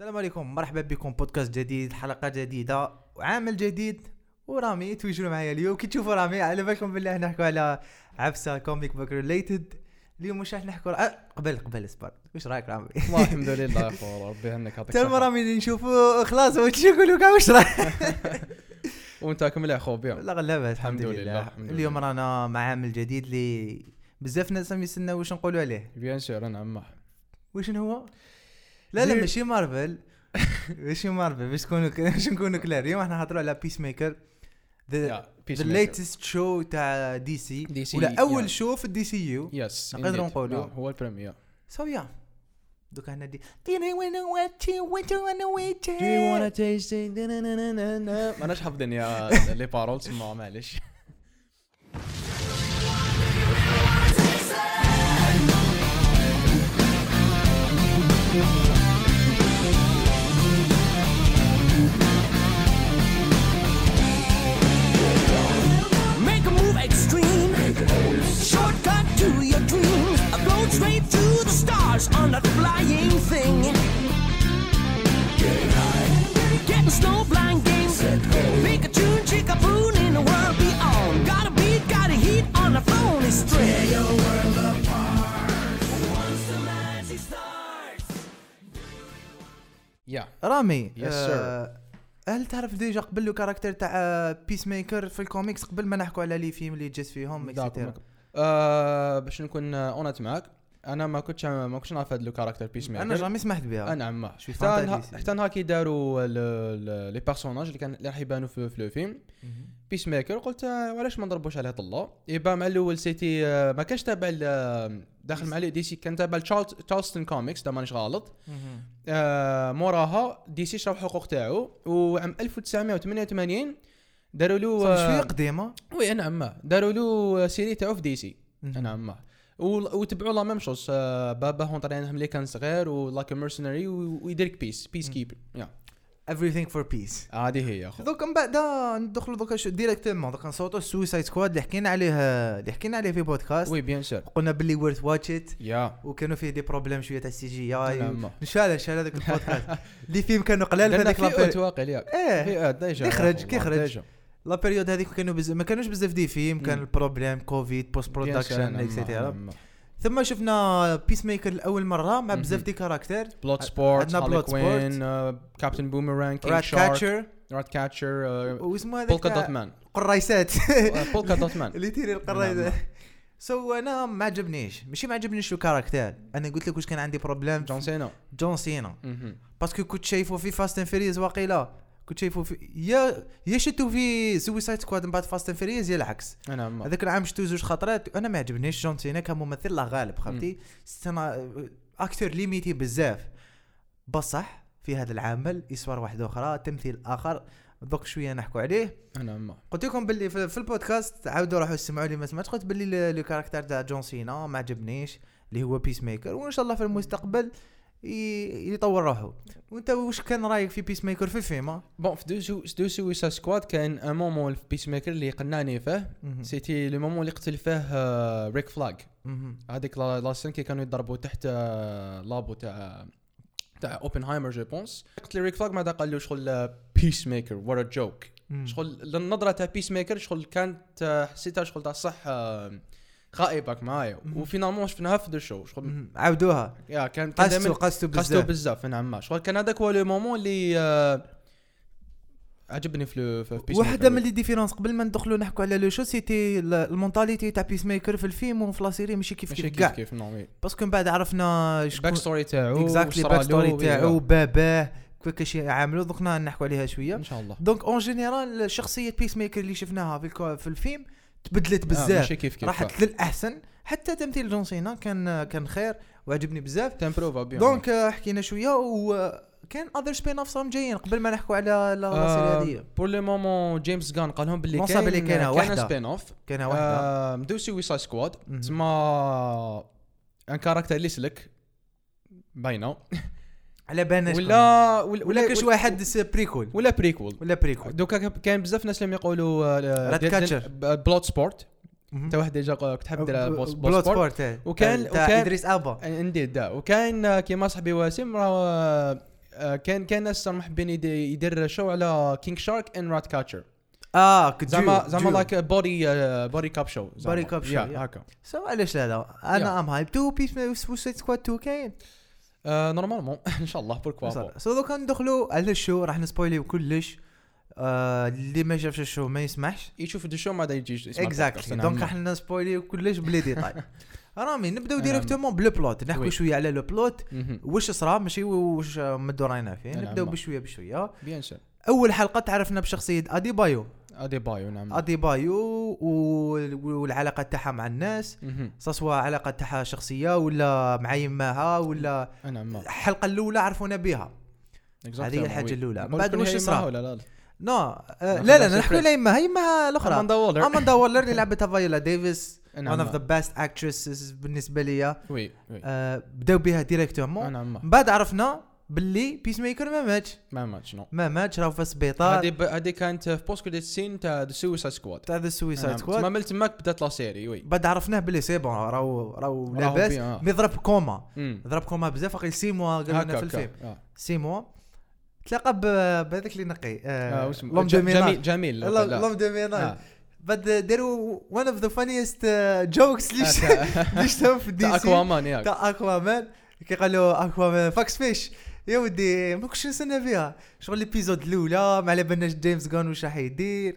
السلام عليكم مرحبا بكم. بودكاست جديد حلقة جديدة وعامل جديد. ورامي toujours معايا اليوم. كي تشوفوا رامي على بالكم بالله نحكوا على عفسة comic book related اليوم واش راح نحكوا؟ أه قبل قبل اصبر واش رايك رامي؟ والله الحمد لله يا اخو ربي يهنيك يعطيك حتى الصحة. رامي اللي نشوفوا. خلاص واش يقولوا؟ كاع واش رايك؟ وانت كمل يا اخو بيع لا لاباس الحمد الحمد لله. لله، اليوم. رانا مع عامل جديد اللي بزاف ناس يستناو واش نقولوا عليه؟ bien sûr نعم واش هو؟ لا لا ماشي مارفل ماشي مارفل باش تكونوا باش نكونوا clairs. اليوم إحنا نهضروا على بيس ميكر the. latest show تاع دي سي DC ولا أول yeah. show في الدي سي يو يس نقدروا. نقولوا. هو ال premier show yeah دوك إحنا دي. Do you wanna what you want to wanna wait Do you wanna taste it? ماناش حافظين yeah les paroles تسمع معليش on that flying thing. Getting high. Getting snow blind games. Pikachu and Chickapoon in the world beyond. Got a beat, got a heat on the phone. It's straight. Tear your world apart. Once the magic starts. يا رامي Yes, آه، هل تعرف ديجا قبل لو كاركتر تاع بيس ميكر في الكوميكس قبل ما نحكوا على لي فيلم اللي جات فيهم اكسيتيرا آه، باش نكون honnête معاك أنا ما كنتش ما كنتش نعرف هذا le caractère بيس ميكر أنا jamais سمعت بها نعم ما حتى. حتى نهار كي داروا les personnages اللي كان اللي راح يبانوا في, le film. بيس ميكر قلت آه، وعلاش ما نضربوش عليه طلة؟ يبان مع الأول c'était آه، ما كانش تابع ال- داخل مع دي سي كان تابع تشارلتون كوميكس ده مانيش غلط. آه، موراها دي سي شراو الحقوق تاعو وعام 1988 داروا له شوية آه، قديمة. وي نعم داروا له سيري تاعو في دي سي. نعم وتبعوا لا ميم شوز. بابا هون طريقهم اللي كان صغير ولاك ميرسونري ويديرك بيس بيس كيبر يا everything for peace. هذه هي يا أخو. دوك من بعد ندخلوا دوك ديريكتومون دوك نصوتوا سويسايد سكواد اللي حكينا عليه اللي حكينا عليه في بودكاست وي بيان سور قلنا باللي ورث واتش ات يا وكانوا فيه دي بروبليم شوية تاع السي جي آي. نشال شال هذاك البودكاست. اللي فيهم كانوا قلال في لابيريود اوت واقع إيه. في اوت ديجا. كي يا la période هذيك كانوا بز... ما كانوش بزاف des films كان. ال problème كوفيد post production نعم، et cetera نعم. ثم شفنا بيس ميكر لأول مرة مع. بزاف des caractères بلود سبورت عندنا Bloodsport. كوين كابتن بوميرانج كينج رات كاتشر رات كاتشر واسمه هذاك بولكا دوت مان قرايسات بولكا دوت مان اللي تيري نعم، القرايسات نعم. so أنا ما عجبنيش ماشي ما عجبنيش le caractère أنا قلت لك واش كان عندي problème جون سينا جون سينا. parce que كنت شايفه في فاست اند فيريز واقيلا كنت شايفه في يا يا شفتو في سويسايد سكواد من بعد فاست فيريز يا العكس. نعم هذاك العام شفتو زوج خطرات أنا ما عجبنيش جون سينا كممثل الله غالب خفتي سنة أكتر limité بزاف. بصح في هذا العمل يسوار واحد أخرى تمثيل آخر دوك شوية نحكوا عليه. نعم قلت لكم باللي في, البودكاست عاودوا روحوا اسمعوا لي ما سمعتش قلت باللي le caractère تاع جون سينا ما عجبنيش اللي هو بيس ميكر وإن شاء الله في المستقبل يطور روحه وانت واش كان رايك في بيس ميكر في الفيلم بون في دو سو دو سويسا سكواد كان ان مومون في بيس ميكر اللي قناني فيه. سيتي لو مومون اللي قتل فيه آه، ريك فلاج مهم. هذيك لا سين كي كانوا يضربوا تحت آه، لابو تاع تاع اوبنهايمر جو بونس قتل ريك فلاج بعدا قال له شغل بيس ميكر وات ا جوك. شغل النظره تاع بيس ميكر شغل كانت آه، حسيتها شغل تاع صح غائبك معايا. وفينالمون شفناها في دو شو. شغل. عاودوها. يا كان قصتوا دايما قصتوا قصدو بزاف. بزاف نعم ما. شغل كان هذاك هو لو مومون اللي آه، عجبني في في بيس واحدة من لي ديفيرونس قبل ما ندخلوا نحكوا على لو شو سيتي ال- المونتاليتي تاع بيس ميكر في الفيلم وفي لا سيري ماشي كيف كيف كيف كاع. كيف نو باسكو من بعد عرفنا الباك ستوري تاعو اكزاكتلي وصرا باك له ستوري تاعو باباه كيفاش يعاملوا دوك نحكوا عليها شوية. إن شاء الله. دونك اون جينيرال شخصية بيس ميكر اللي شفناها في في الفيلم تبدلت آه، بزاف. كيف راحت للأحسن. حتى تمثيل جون سينا كان كان خير وعجبني بزاف. تمبروفا بيان دونك آه، حكينا شوية وكان اذر سبين اوف راهم جايين قبل ما نحكوا على لا- آه، هذه. بور لو مومون جيمس جان قال لهم باللي كاين باللي كاينة كان واحدة. سبين اوف كان واحدة. آه، مدو سويسايد سكواد. تسمى ان كاركتر اللي سلك باينه على بالنا شكون. ولا ولا ولا كاش واحد بريكول ولا بريكول ولا بريكول دوكا كان بزاف ناس اللي يقولوا آه، ديال- كاتشر. بلود سبورت. انت واحد ديجا كنت حاب دير بلود سبورت سبورت وكان- وكان- إدريس ابا انديد وكاين آه، كيما صاحبي واسم راه آه، كان كان ناس محبين يد- يدير شو على كينج شارك ان رات كاتشر آه كنت زعما زعما لايك بودي بودي كاب شو cup show, yeah. هكا. سو علاش لا لا. أنا أم هايب تو بيس سويسايد سكواد 2 كاين نورمالمون ان شاء الله بوركوا با سو دوكا ندخلوا على الشو راح نسبويليو كلش. آه، اللي ما شافش ال show ما يسمحش. يشوف ال show ماذا يجي يسمع exactly. donc نعم. راح نسبويليو كلش ب les détails رامي نبداو نعم. directement ب le plot. نحكوا oui. شوية على le plot. واش صرا؟ ماشي واش مدو راينا فيه. نعم. نبداو بشوية بشوية. bien sûr. أول حلقة تعرفنا بشخصية ادي بايو ادي بايو نعم. ادي بايو و- والعلاقة تاعها مع الناس. سواء علاقة تاعها شخصية ولا مع يماها ولا نعم الحلقة الأولى عرفونا بها. هذه هي الحاجة الأولى. بعد وش صرا؟ ولا لا non آه لا لا الفريق. على يماها يماها الأخرى. اماندا وولر اماندا وولر اللي لعبتها فايولا ديفيس. one of the best actresses بالنسبة لي oui oui. آه بداو بها directement من بعد عرفنا باللي بيس ميكر ما ماتش. ما ماتش non. ما ماتش راهو في السبيطار هذه ب- هذه كانت في post credit scene تاع The سويسايد سكواد تاع The سويسايد تما سكواد من تماك بدات la série oui. بعد عرفناه باللي c'est bon راهو راهو لاباس. آه. mais ضرب كوما. ضرب كوما بزاف أخي six mois قالوا لنا في الفيلم. آه. six mois تلاقى بهذاك اللي نقي آه، آه l'homme ج- de جميل جميل. l'homme de ménage آه. بعد داروا one of the funniest jokes اللي شفتهم في دي تاع c'est Aquaman ياك. تاع Aquaman كي قالوا Aquaman fucks fish يا ودي ما كنتش نستنى فيها شغل ال épisode الأولى ما على بالناش James Gunn واش راح يدير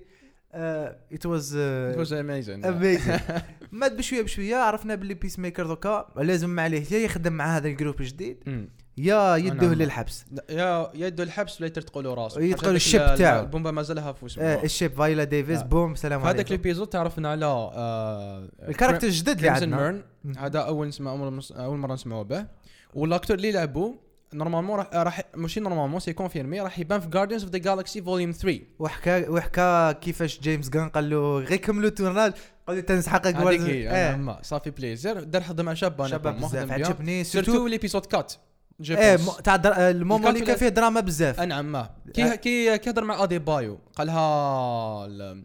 ات واز It was amazing اميزين مات بشوية بشوية عرفنا باللي Peacemaker دوكا لازم عليه يا يخدم مع هذا ال groupe الجديد. يا يدوه. للحبس يا يدو الحبس ولا تقولوا راسه يدخل هذاك ال chip ال- تاعو. البومبا مازالها في آه اسمه ال chip Viola Davis آه. بوم سلام في هذاك عليكم ال épisode تعرفنا على آه، ال character الجدد اللي عندنا. هذا أول نسمع أول مرة نسمعوا به وال acteur اللي لعبوا normalement راح راح ماشي normalement c'est confirmé راح يبان في Guardians of the Galaxy Volume 3 وحكى وحكى كيفاش James Gunn قال له غير كملوا tournage قال له تنسحقك هذيك هي إيه آه. صافي بليزير دار خدم مع شاب أنا كون بزاف. عجبني سيرتو كات جو إيه بونس. م- تاع در- المومون اللي كان فيه دراما بزاف انعم ما كي آه. كي كي هضر مع أدي بايو قالها ال-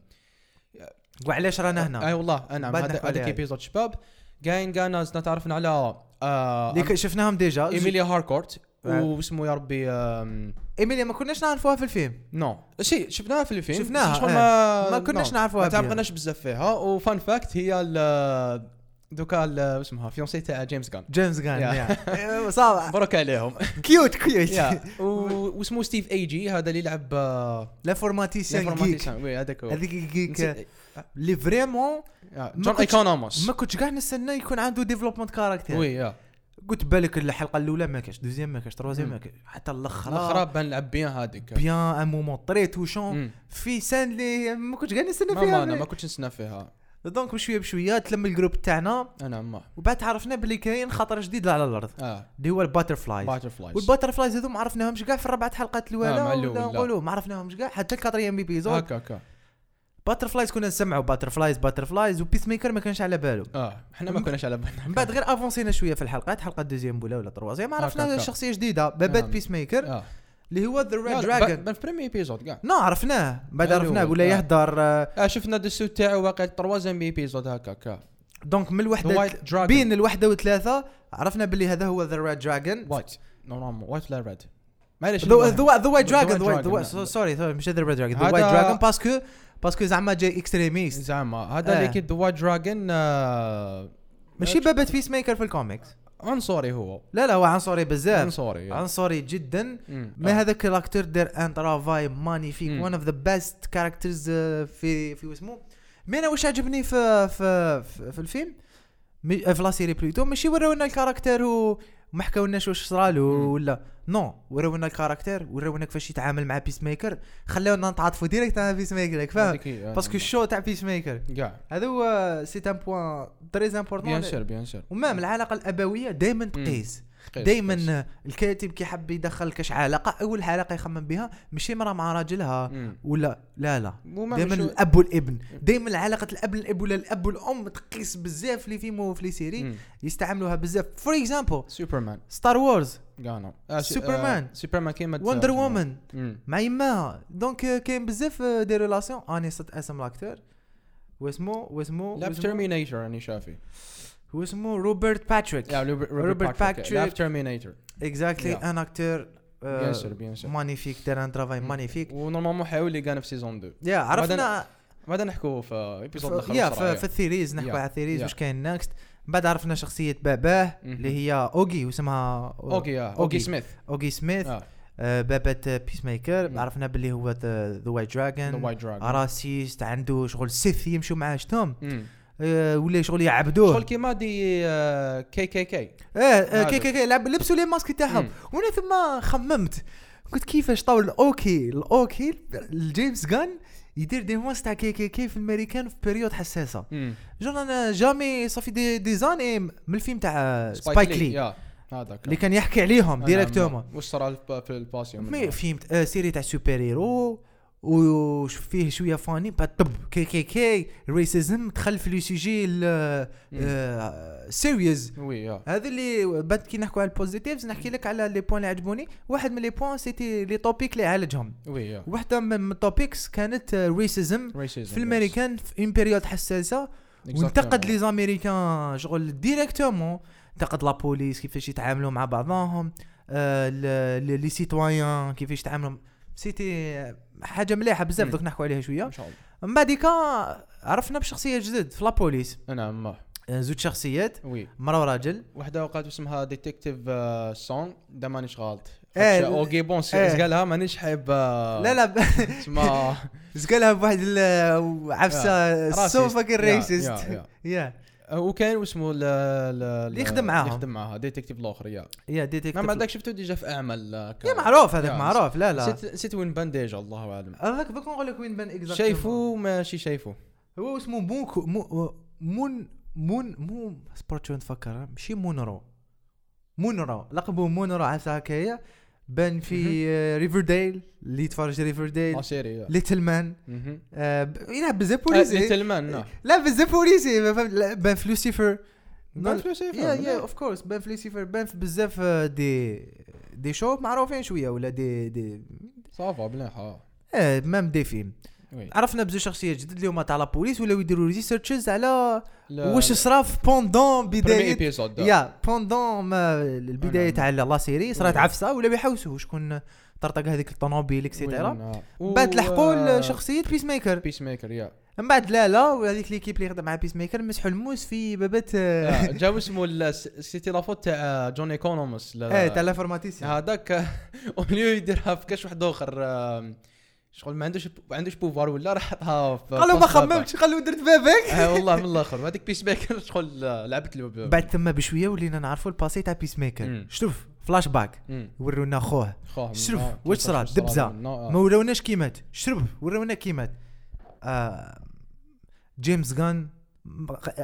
وعلاش رانا أي هنا والله انعم بعد هذا- نحكوا هذاك. ايبيزود شباب كاين كانا زدنا تعرفنا على آه اللي ك- شفناهم ديجا إيميليا هاركورت آه. واسمه يا ربي إيميليا ما كناش نعرفوها في الفيلم. نو. شي شفناها في الفيلم. شفناها، شغل آه. ما ما كناش نعرفوها ما. تعرفناش بزاف فيها. وفان فاكت هي ال دوكا ال- اسمها fiancée تاع James Gunn James Gunn. صح مبروك عليهم. cute cute واسمه Steve Agee هذا اللي لعب آه، l'informaticien geek l'informaticien oui هذاك هو. هذيك geek اللي vraiment آه، ما جون كنتش- Economos ما كنتش كاع نستنى يكون عنده development character oui قلت بالك الحلقة الأولى ما كاش deuxième ما كاش troisième مم. ما كاش حتى الأخرى الأخرى بان لعب bien هذيك bien un moment très touchant. في scène اللي ما كنتش كاع نستنى ما أنا فيها ما كنتش نستنى فيها. donc بشوية بشوية تلم ال groupe تاعنا. أنا ما. وبعد عرفنا باللي كاين خطر جديد على الأرض. آه. اللي هو ال Butterflies Butterflies وال Butterflies هذو ما عرفناهمش كاع في الربعه حلقات آه، الاولى مع ولا. نقولوا ما عرفناهمش كاع حتى ال quatrième épisode هكا هكا. Butterflies كنا نسمعوا Butterflies Butterflies و Peacemaker ما كانش على باله آه إحنا ما كناش على بالنا. من بعد غير أفونسينا شوية في الحلقات حلقه deuxième ولا ولا troisième هكا عرفنا. شخصية جديدة بابات نعم. Peacemaker آه. اللي هو the red dragon في premier épisode كاع. non عرفناه. بعد أيوه، عرفناه ولا آه. يهدر آه، آه شفنا الدسو تاعو واقع troisième épisode هكا هكا donc من الوحدة. بين الوحدة وثلاثه عرفنا باللي هذا هو the red dragon white normal white ولا red معليش the white dragon نعم. sorry sorry مش the red dragon the white dragon parce que parce que زعما جاي extrémiste. زعما. هذا آه. اللي كي the white dragon ماشي بابات Peacemaker في الكوميكس عنصري هو. لا لا هو عنصري بزاف. عنصري عنصري جدا. مم. ما آه. هذا character دار un travail magnifique. one of the best characters في في واسمو mais أنا واش عجبني في في في, في الفيلم؟ في la série plutôt ماشي ورونا ال character و- وما حكاولناش واش صرالو. ولا. non ورونا ال character ورونا كيفاش يتعامل مع Peacemaker خلاونا نتعاطفوا direct مع Peacemaker راك فاهم؟ هذيك هي، آه، parce que ال show تاع Peacemaker هذا هو c'est un point très bien important sûr bien sûr و même العلاقة الأبوية دائما تقيس. قيس، قيس. دائما الكاتب كي حب يدخل كاش علاقة أول علاقة يخمم بها ماشي مرا مع راجلها. ولا؟ لا لا. دائما الأب والابن. دائما علاقة الأب والأب ولا الأب والأم تقيس بزاف في les films وفي les séries. يستعملوها بزاف. for example Superman Star Wars Superman. Superman كيما Wonder Woman. مع يماها donc آه، كاين بزاف des relations اني نسيت أسم l'acteur واسمو واسمو واسمو- Terminator راني شافي. واسمو Robert Patrick Robert Patrick. لعب Terminator exactly. un acteur bien sûr bien sûr magnifique دار un travail magnifique و normalement حاول يلقانا في season 2 يا عرفنا بعد نحكوا في épisode الآخر يا في, ال theories نحكوا. على ال theories. واش كاين next بعد عرفنا شخصية باباه. اللي هي Auggie واسمها Auggie آه، Auggie Smith. Auggie Smith. بابة Peacemaker. عرفنا باللي هو the white the dragon white dragon raciste عنده شغل secte يمشوا معاه شتهم. آه، ولا شغل يعبدوه. شغل كيما des آه، كي كي كي. آه آه،. كي كي كي لعب- لبسوا لي ماسك تاعهم. وأنا ثم خممت. قلت كيفاش طاول الاوكي الاوكي الجيمس جان يدير دي ماسك تاع كي كي كي في الأمريكان في بيريود حساسة. جون أنا جامي صافي دي, دي زاني من الفيلم تاع سبايك لي هذاك. اللي كان يحكي عليهم ديريكتومون. واش صرا في الباسيون؟ مي فهمت. آه سيري تاع سوبر هيرو. وفيه شوية فاني بعد طب كي كي كي ريسيزم دخل في لو سيجي oui يا هذا اللي بعد كي نحكوا على ال positives نحكي لك على les points اللي عجبوني. واحد من les points c'était les topics اللي عالجهم. oui يا واحدة من ال topics كانت racisme في الأمريكان في une période حساسة. وانتقد les Américains شغل directement انتقد la police كيفاش يتعاملوا مع بعضهم آه، les citoyens كيفاش يتعاملوا. c'était حاجة مليحة بزاف. دوك نحكوا عليها شوية. إن شاء الله. من بعديكا عرفنا بشخصية جدد في لا بوليس نعم. آه، زوج شخصيات. وي. مرا وراجل وحدة وقعت اسمها ديتكتيف سون دا مانيش غلط. خاطش أوكي بون إيه. قالها مانيش حاب آه، لا لا تسمى قالها بواحد عفسة سو. فاكين يا- وكان واسمه ال- اللي يخدم معاهم. اللي يخدم معاها ديتكتيف الآخر يا. يا ديتيكتيف ما عندك شفتو ديجا في أعمال آه، يا معروف هذاك معروف. لا لا. نسيت وين بان ديجا الله أعلم. هذاك دوك نقول لك وين بان اكزاكت شايفو؟ ماشي شايفو. هو اسمه مونكو مو مون مون مو سبورت شو نتفكر ماشي مونرو. مونرو لقبه مونرو عسى هكايا بان في آه، ريفرديل اللي يتفرج ريفرديل لا سيري يا. ليتل مان. آه، يلعب بزاف آه، بوليسي ليتل مان نعم. لا بزاف بوليسي بان في لوسيفر بان في لوسيفر، يا يا. اوف كورس بان في لوسيفر بان في بزاف آه، دي دي شو معروفين شوية ولا دي دي صافا مليح آه آه مام دي فيلم. عرفنا بزاف شخصيات جدد اللي هما تاع لا بوليس ولاو يديروا ريسيرشز على واش صرا في بوندون بداية. يا بوندون ما البداية أنا- تاع لا سيري صرات وي. عفسة ولا بيحوسوا شكون طرطق هذيك الطوموبيل اكسيتيرا. من بعد لحقوا لشخصية بيس ميكر بيس ميكر يا. من بعد لا لا وهذيك ليكيب اللي خدم مع بيس ميكر مسحوا الموس في بابات آه، جاو اسمه سيتي لافوت تاع جون ايكونوموس إيه تاع لافورماتيسيان هذاك اوليو يديرها في كاش واحد آخر شغل ما عندوش ما عندوش بوفار ولا راح حطها قالوا ما. خممتش قالوا درت بابك. آه والله من الآخر. هذيك بيس ميكر شغل آه، لعبت بعد ثم بشوية ولينا نعرفوا الباسي تاع بيس ميكر. شوف فلاش باك. ورونا خوه. شوف آه، واش صرا؟ دبزة. آه. ما وروناش كيمات. شرب ورونا كيمات. آه جيمس جان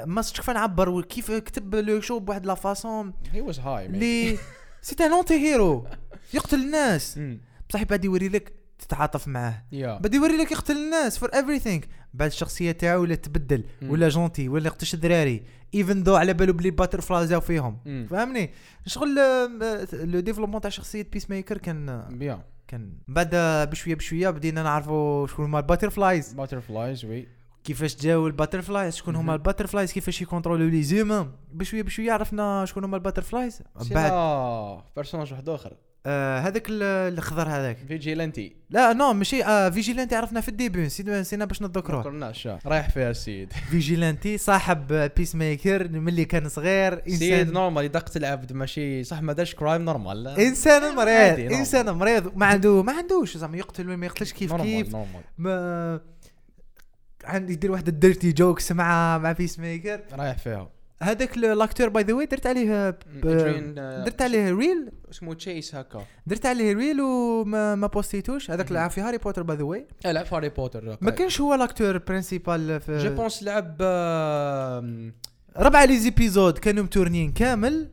ما كيف نعبر؟ وكيف كتب لو شو بواحد لا فاسون؟ هي واز هاي لي سي ان هيرو يقتل الناس. بصح بعد يوري لك تتعاطف معاه. يا. بعد يوري لك يقتل الناس فور everything. بعد الشخصية تاعو ولا تبدل مم. ولا جونتي ولا يقتش الدراري ايفن دو على بالو بلي باتر فلاي جاو فيهم. مم. فهمني؟ شغل آه، لو ديفلوبمون تاع شخصية بيس ميكر كان آه، بيان كان بعد بشوية بشوية بدينا نعرفوا شكون هما ال butterflies butterflies oui كيفاش جاو ال butterflies شكون هما. ال butterflies كيفاش يكونترولو les humains بشوية بشوية عرفنا شكون هما ال butterflies بعد بعد personnage واحد آخر. آه هذاك ال- الخضر هذاك. Vigilante. لا non ماشي آه Vigilante عرفنا في ال début نسينا باش نتذكروه كرناش رايح فيها السيد. Vigilante صاحب آه، Peacemaker ملي كان صغير سيد انسان normal يدق العبد ماشي صح ما دارش crime normal. إنسان مريض. إنسان مريض ما عنده ما عندوش زعما يقتل ولا ما يقتلش كيف نورمال كيف. نورمال ما عندي يدير واحد الديرتي جوكس مع مع بيس ميكر رايح فيها. هذاك الاكتور باي ذا واي درت عليه ب- درت عليه ريل اسمه تشيس هكا. درت عليه ريل وما ما بوستيتوش هذاك. لعب في هاري بوتر باي ذا واي لعب في هاري بوتر ما كانش هو الاكتور برينسيبال جو في بونس لعب آم، ربع لي زيبيزود كانوا متورنين كامل.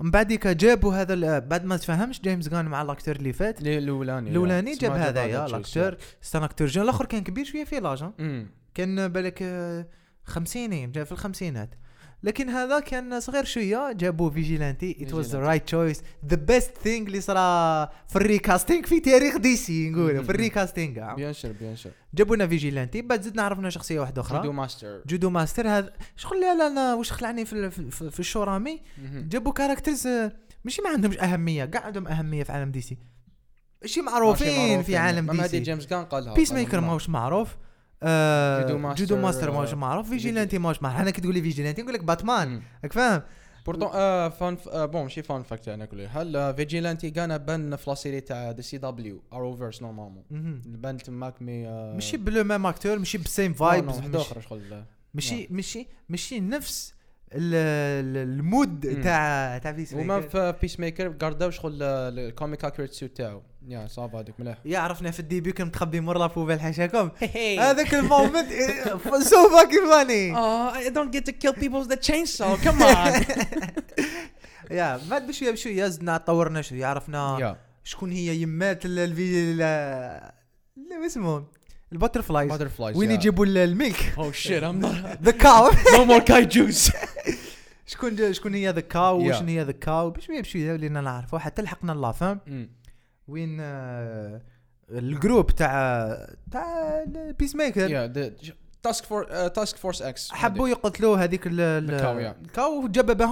من بعديك جابوا هذا بعد ما تفهمش James Gunn مع ال acteur اللي فات. الأولاني الأولاني جاب اسمه هذا يا Chase، ال acteur c'est un acteur جون الأخر كان كبير شوية في l'âge ها. أمم. كان بالك آه، خمسينين جا في الخمسينات. لكن هذا كان صغير شوية جابوا Vigilante it was the. right choice the best thing اللي صرا في ال recasting في تاريخ DC نقول مهم. في ال recasting. bien sûr bien sûr جابوا لنا Vigilante بعد زدنا عرفنا شخصية واحدة Judo أخرى ماستر. Judo Master هذا شغل لا لا أنا واش خلعني في في, في, في ال show رامي مهم. جابوا characters آه، ماشي ما عندهمش أهمية كاع عندهم أهمية في عالم DC ماشي معروفين في عالم دي سي James كان قالها Peacemaker ماهوش معروف. آه Judo Judo Master، Master, ماهوش آه، معروف Vigi- Vigilante ماهوش معروف أنا كي تقول لي Vigilante نقول لك باتمان. راك فاهم pourtant آه fun آه bon ماشي fun fact أنا نقول. هل آه Vigilante كان بان في la série تاع DC CW Arrowverse normalement مهم. بان تماك mais آه ماشي par le même acteur ماشي بال same vibes vibes واحد آخر شغل ماشي ماشي ماشي نفس ال- ال- ال mood. تاع تاع Peace وما maker في Peacemaker قارداو شغل ال comic accurate suit تاعو يا ça va هذاك مليح yeah عرفنا في ال début كان متخبي مور la poubelle حاشاكم هذاك ال moment so fucking funny Oh, I don't get to kill people with the chainsaw. Come on. yeah بعد بشوية بشوية زدنا طورنا شوية عرفنا. شكون هي يمات ال- الفي ال- ال- اسمه ال butterflies Butterflies. وين. يجيبوا ال- ال milk shit, I'm not. the cow no more kaijus. شكون شكون هي the cow. وشنو هي the cow بشوية بشوية ولينا نعرفوا حتى لحقنا la femme. وين آه، ال groupe تاع تاع Peacemaker for uh, task force X. حبوا يقتلوا هذيك ال- ال- ال cow،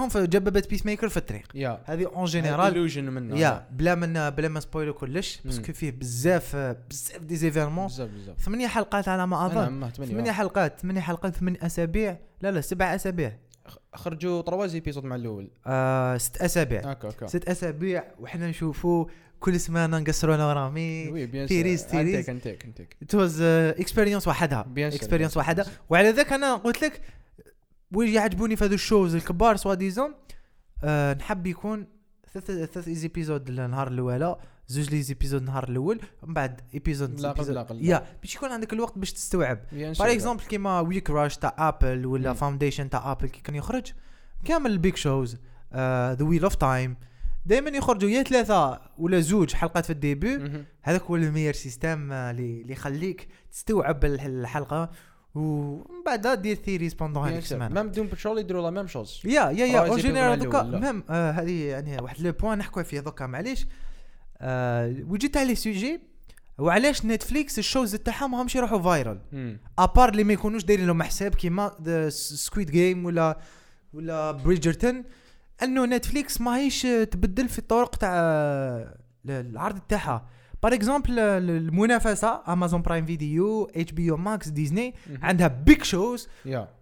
في جببت بيس ميكر في الطريق. هذه اون جينيرال منه. يا بلا من بلا ما سبويلو كلش. باسكو فيه بزاف بزاف دي زيفيرمون بزاف بزاف. ثمانية حلقات على ما أظن ما ثمانية حلقات ثمانية حلقات ثمان أسابيع لا لا سبع أسابيع خرجوا تروا ايبيزود مع الأول. آه ست أسابيع هكا هكا. ست أسابيع وحنا نشوفوا كل سمانة نقصروا لنا رامي تيريز- تيريز. انتيك انتيك ات واز اكسبيرينس وحدها sûr، وحدها. وعلى ذاك أنا قلت لك وين يعجبوني في هذو ال shows الكبار soi-disant آه نحب يكون ثلاث ثلاث épisodes النهار الأولى زوج les épisodes النهار الأول ومن بعد épisode لا قبل- لا قبل. yeah باش يكون عندك الوقت باش تستوعب sûr. exemple كيما WeCrashed تاع Apple ولا. Foundation تاع Apple كي كان يخرج كامل ال big shows The Wheel of Time دائما يخرجوا yeah ثلاثة ولا زوج حلقات في ال début. هذاك هو ال meilleur système آه، اللي اللي يخليك تستوعب الح- الحلقة. ومن بعد دير séries pendant هذيك. السمانة. même Doom Patrol يديروا la même chose. yeah yeah yeah. en général دوكا. même آه، هذه يعني واحد le point نحكوا فيه دوكا معليش. آه، وجيت على sujet وعلاش Netflix ال shows تاعهم ماهمش يروحوا viral à part اللي ما يكونوش دايرين لهم حساب كيما Squid Game ولا ولا Bridgerton أنه Netflix ماهيش تبدل في الطرق تاع العرض تاعها. par exemple المنافسة Amazon Prime Video HBO Max Disney عندها big shows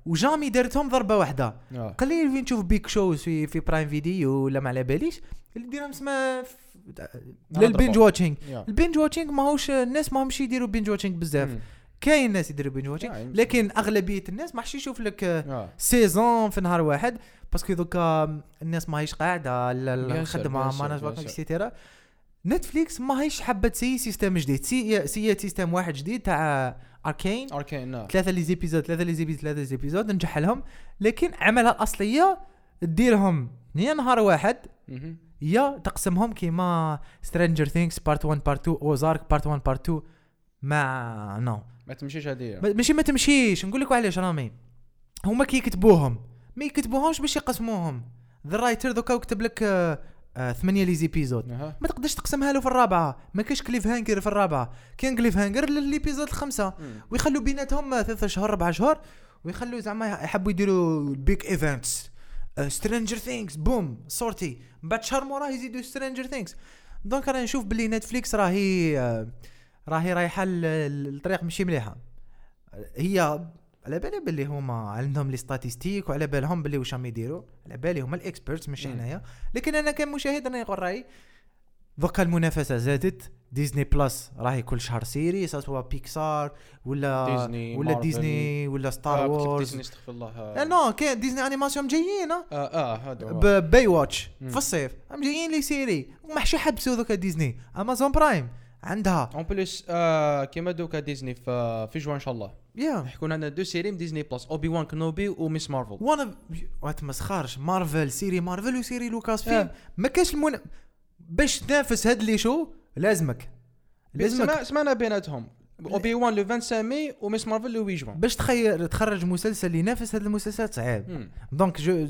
و jamais دارتهم ضربة واحدة. قليل فين نشوف big shows في في Prime Video ولا ما على باليش؟ اللي ديرهم اسمها لل binge watching yeah. ال binge watching ماهوش الناس ماهمش يديروا binge watching بزاف. كاين ناس يديروا binge watching لكن أغلبية الناس ما حش يشوف لك. saison في نهار واحد. parce que دوكا الناس ماهيش قاعدة الخدمة ما sûr. et cetera Netflix ماهيش حابة تسيي système جديد. سي سي système واحد جديد تاع Arcane Arcane نعم. ثلاثة les épisodes ثلاثة les épisodes ثلاثة les épisodes نجح لهم لكن عملها الاصليه ديرهم. yeah نهار واحد. يا تقسمهم كيما Stranger Things part 1 part 2 Ozark part 1 part 2 mais non ما تمشيش هذه ماشي ما تمشيش. نقول لك علاش رامي. هما كي ما يكتبوهمش باش يقسموهم. the writer دوكا يكتب لك آه، آه، ثمانية les épisodes ما تقدرش تقسمها له في الرابعة. ما كاش cliffhanger في الرابعة. كاين cliffhanger ل l'épisode الخمسه مم. ويخلوا بيناتهم آه، ثلاثة شهور ربع شهور ويخلوا زعما يحبوا يديروا big events Stranger Things boom sorti. من بعد شهر موراه يزيدوا Stranger Things donc أنا نشوف باللي Netflix راهي آه، راهي رايحة الطريق ماشي مليحة. هي على بالي باللي هما عندهم les statistiques وعلى بالهم باللي واش راهم يديروا على بالي هما ال experts مش. حنايا لكن أنا كمشاهد أنا يقول رأيي دوكا المنافسة زادت Disney Plus راهي كل شهر série سواء بيكسار ولا ديزني، ولا Marvel. Disney ولا Star آه، Wars Disney استغفر الله لا non كاين Disney animation جايين آه. آه آه هذا هو. بباي واتش. في الصيف هم جايين les séries وما حش يحبسوا ذوك Disney Amazon Prime عندها. en plus آه كيما دوكا ديزني في في جوان ان شاء الله يا يكون عندنا deux séries من Disney Plus Obi-Wan Kenobi و Ms. Marvel وأنا ما سخرش Marvel série Marvel و série Lucasfilm. ما كاش المن... باش تنافس هاد les shows لازمك لازمك سمعنا سمعنا بيناتهم Obi-Wan le 25 mai و Ms. Marvel le 8 جوان باش تخير تخرج مسلسل ينافس هاد المسلسلات صعيب. donc جو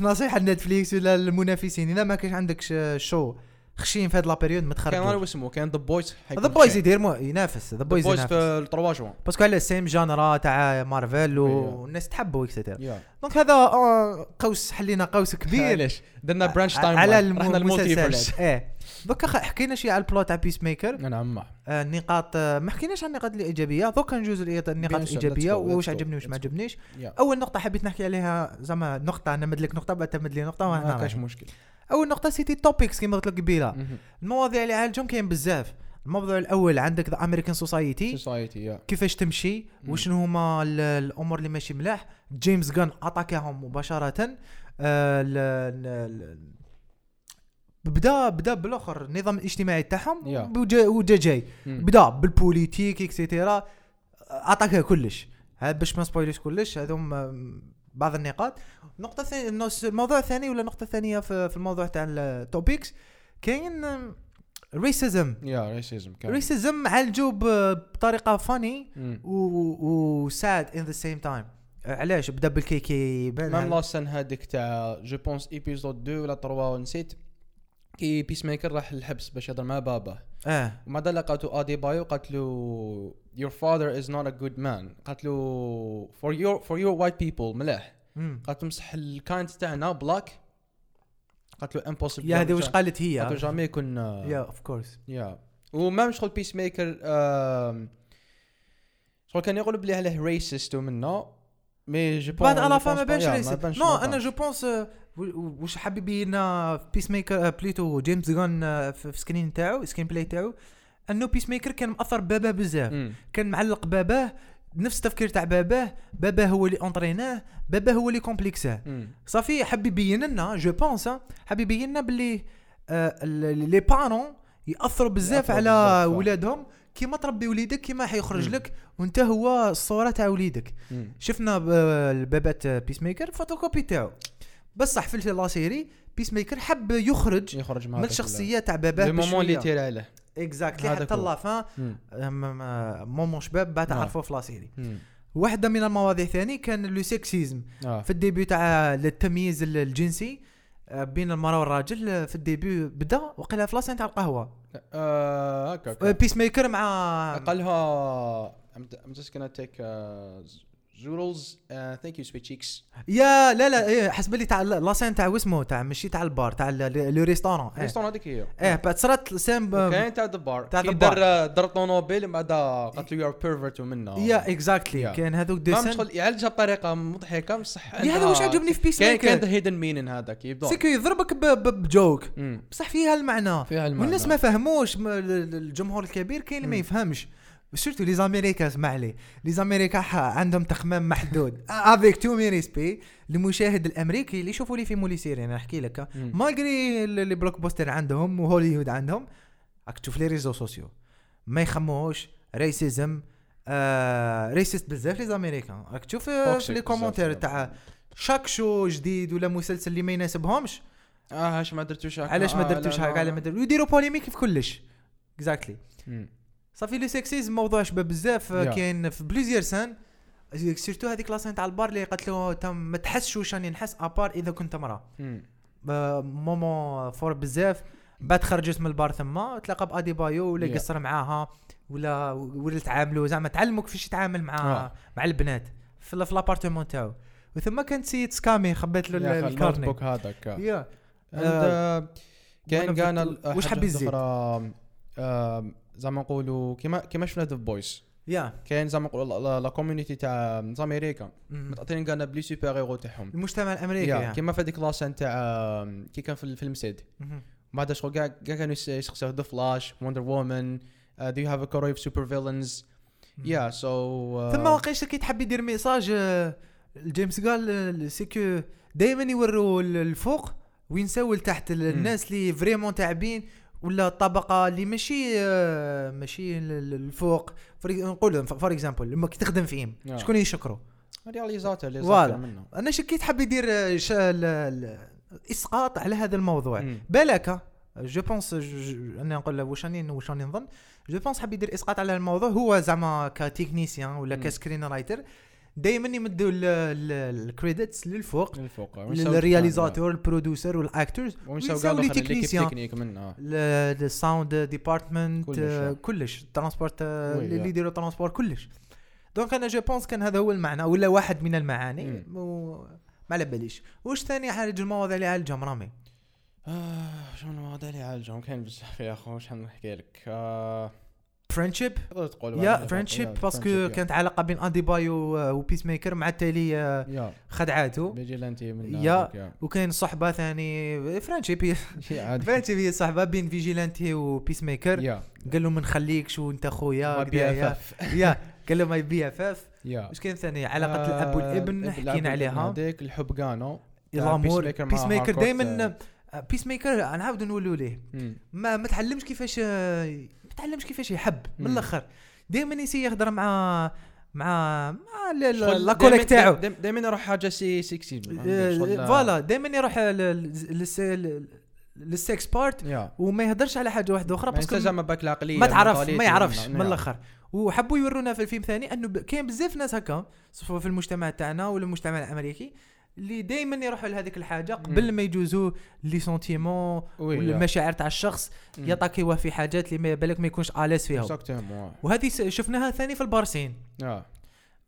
نصيحه ل Netflix ولا المنافسين اذا ما كانش عندك show خشين في هاد la période ما كان تخرجوش اسمه كان The Boys The Boys يدير مو ينافس The Boys ينافس. في 3 جوان. parce que على same genre تاع مارفل. والناس تحبوا et cetera yeah. donc هذا آه، قوس حلينا قوس كبير. علاش درنا brunch time على المسلسلات. إيه. دوكا حكينا شي على ال plot تاع Peacemaker نعم. آه، النقاط آه، ما حكيناش عن النقاط الإيجابية. دوكا نجوز النقاط الإيجابية. واش عجبني واش ما. عجبنيش. أول نقطة حبيت نحكي عليها زعما نقطة نمد لك نقطة بعد تمد لي نقطه ما كاش. مشكل. أول نقطة c'était topics كيما قلت لك قبيلة. المواضيع اللي عالجهم كاين بزاف. الموضوع الأول عندك the American society society كيفاش تمشي. وشنو هما ال- الأمور اللي ماشي ملاح؟ James Gunn أتاكاهم مباشرة. آه بدا بدا بالآخر النظام الاجتماعي تاعهم Yeah. وجا وجا جاي. بدا بال politique et cetera أتاكا كلش. باش ما سبويلش كلش هذوم آم، بعض النقاط. النقطه الثانية الموضوع الثاني ولا النقطه الثانية في, الموضوع تاع ال topics كاين racism yeah racism racism عالجو بطريقة funny مم. و sad in the same time علاش؟ بدا بالكي كي même la scène هذيك تاع je pense épisode 2 ولا 3 نسيت كي Peacemaker راح للحبس باش يهضر مع باباه آه. وما دام لقاتو Adebayo؟ قالت له your father is not a good man. قالت له for your for your white people. ملاح. قالت له بصح الكاينت تاعنا black قالت له impossible. يا هذه واش قالت قالت له هي جامي يكون يا اوف كورس يا. ومام شغل بيس ميكر شغل كان يقول بلي عليه ريسيست ومنا مي جو بعد على فما بانش بانش نو أنا جو بونس آه، و- واش حاب يبين بيس ميكر بليتو جيمس جون آه، في في سكرين تاعو سكرين بلاي تاعو إنه بيس ميكر كان مأثر باباه بزاف. كان معلق باباه نفس التفكير تاع باباه باباه هو اللي اونطريناه باباه هو اللي كومبليكساه صافي حب يبين لنا je pense حب يبين لنا باللي آه، les parents يأثروا بزاف على آه. ولادهم. كيما تربي وليدك كيما حيخرج. لك وانت هو الصورة تاع وليدك. شفنا ب- البابات Peacemaker photocopie تاعو. بصح في la série Peacemaker حب يخرج يخرج مع من الشخصية تاع باباه le moment اللي. تير عليه exactly حتى هو. la fin مم. moment شباب بعد نعم. تعرفوه في la série مم. واحدة من المواضيع ثاني كان le sexisme آه في ال début تاع التمييز ال- الجنسي آه، بين المرأة والراجل آه، في ال début بدا وقيلا في la scène تاع القهوة آه، هكا هكا. Peacemaker مع قالها I'm, I'm just gonna take uh, thank you sweet cheeks. yeah لا لا إيه حسب لي تاع la scène تاع واسمه تاع ماشي تاع البار تاع le restaurant إيه. restaurant هذيك هي. إيه بعد صرات same kind تاع الدبار تاع كي الدبار. دار دار طونوبيل من بعد قالت له you're pervert ومنا yeah exactly. كان هذوك des scènes شغل يعالجها بطريقة مضحكة بصح yeah هذا واش عجبني في بيس كاين كاين the hidden meaning هذاك يبدا c'est que يضربك ب joke. بصح فيها المعنى. فيها المعنى. والناس ما فهموش الجمهور الكبير كاين اللي ما. يفهمش. surtout les Américains اسمع les les Américains عندهم تخمام محدود. avec tous mes respects المشاهد الأمريكي اللي يشوفوا les films ou les séries أنا نحكي لك. malgré ال- les blockbusters عندهم وهوليوود عندهم راك تشوف les réseaux sociaux ما يخموش racisme آه raciste بزاف les Américains راك تشوف في les. commentaires تاع شاك show جديد ولا مسلسل اللي ما يناسبهمش. آه اش ما درتوش هكا. علاش ما آه، درتوش هكا؟ لا، على ما درتوش ويديروا polémique في كلش. exactly مم. ça fait le sexisme موضوع شباب بزاف آه،. كاين في plusieurs scènes surtout هذيك la scène تاع البار اللي قالت له تم ما تحسش واش راني نحس à part إذا كنت امراه. آه، مومون فور بزاف بعد خرجت من البار ثم تلاقى بأدي بايو ولا يا. يقصر معاها ولا ولا تعاملوا زعما تعلموا كيفاش يتعامل مع آه. مع البنات في في لابارتمون تاعو وثم كانت سيد سكامي خبات له الكارني هذاك آه. يا And, آه، كاين كان واش حاب يزيد؟ زعما نقولوا كيما كيما شفنا ذا بويس يا. كاين زعما نقولوا لا- كوميونيتي تاع أمريكا. متاثرين كان بلي سوبر هيرو تاعهم. المجتمع الأمريكي يا. كيما في هذيك لاسين تاع كي كان في الفيلم سيد. بعد شغل كاع كاع كانوا يس- يسقسوا ذا فلاش وندر وومن دو يو هاف ا كوري اوف سوبر فيلنز يا سو ثم واقيش كي تحب يدير ميساج آه، جيمس قال آه، سيكو دائما يوروا ال- الفوق وينساو لتحت ال- الناس اللي فريمون تعبين ولا الطبقه اللي ماشي آه، ماشي ال- ال- الفوق نقول فور اكزامبل لما كي تخدم فيهم آه. شكون يشكروا réalisateur اللي. صافي منه أنا شكيت حاب يدير آه، إسقاط على هذا الموضوع. بالك je pense أنا نقول واش راني واش راني نظن je pense حاب يدير إسقاط على الموضوع هو زعما ك technicien ولا. ك screenwriter دائما يمدوا ال credits للفوق الفوق لل réalisateur ال producer وال actors قالوا les techniciens ال sound department كلش، oui، اللي. يديروا transport كلش. donc أنا je pense كان هذا هو المعنى ولا واحد من المعاني. ما على باليش. واش ثاني عالج المواضيع اللي عالجهم رامي؟ آه شنو المواضيع اللي عالجهم كاين بزاف يا أخو واش نحكي لك؟ آه، friendship yeah friendship parce que. كانت علاقة بين اديباي وبيس ميكر مع التالي آه، خدعاته فيجيلانتي من yeah. وكاين صحبة ثاني friendship هي friendship هي صحبة بين فيجيلانتي وبيس ميكر قال له ما نخليكش وانت خويا يا قال له ما BFF واش كاين ثاني؟ علاقة آه، الأب والابن حكينا عليها. هذيك الحب كانو الأمور بيس ميكر دائما بيس ميكر نعاودوا نقولوا ليه. ما ما تعلمش كيفاش آه، تعلمش كيفاش يحب من. الآخر. دائما يسي يهضر مع مع مع la collègue تاعو. دايما يروح حاجة c'est sexy آه، voilà دائما يروح لل sex part وما يهضرش على حاجة واحدة أخرى mais parce que زعما باك العقلية ما تعرف ما يعرفش من-. الآخر. وحبوا يورونا في الفيلم ثاني أنه كاين بزاف ناس هكا سواء في المجتمع تاعنا ولا المجتمع الأمريكي اللي دائما يروحوا لهذيك الحاجة قبل ما يجوزوا les sentiments oui، ولا yeah. المشاعر تاع الشخص. يطاكيوه في حاجات اللي ما بالك ما يكونش اليس فيها. وهذه شفناها ثاني في ال bar scene. yeah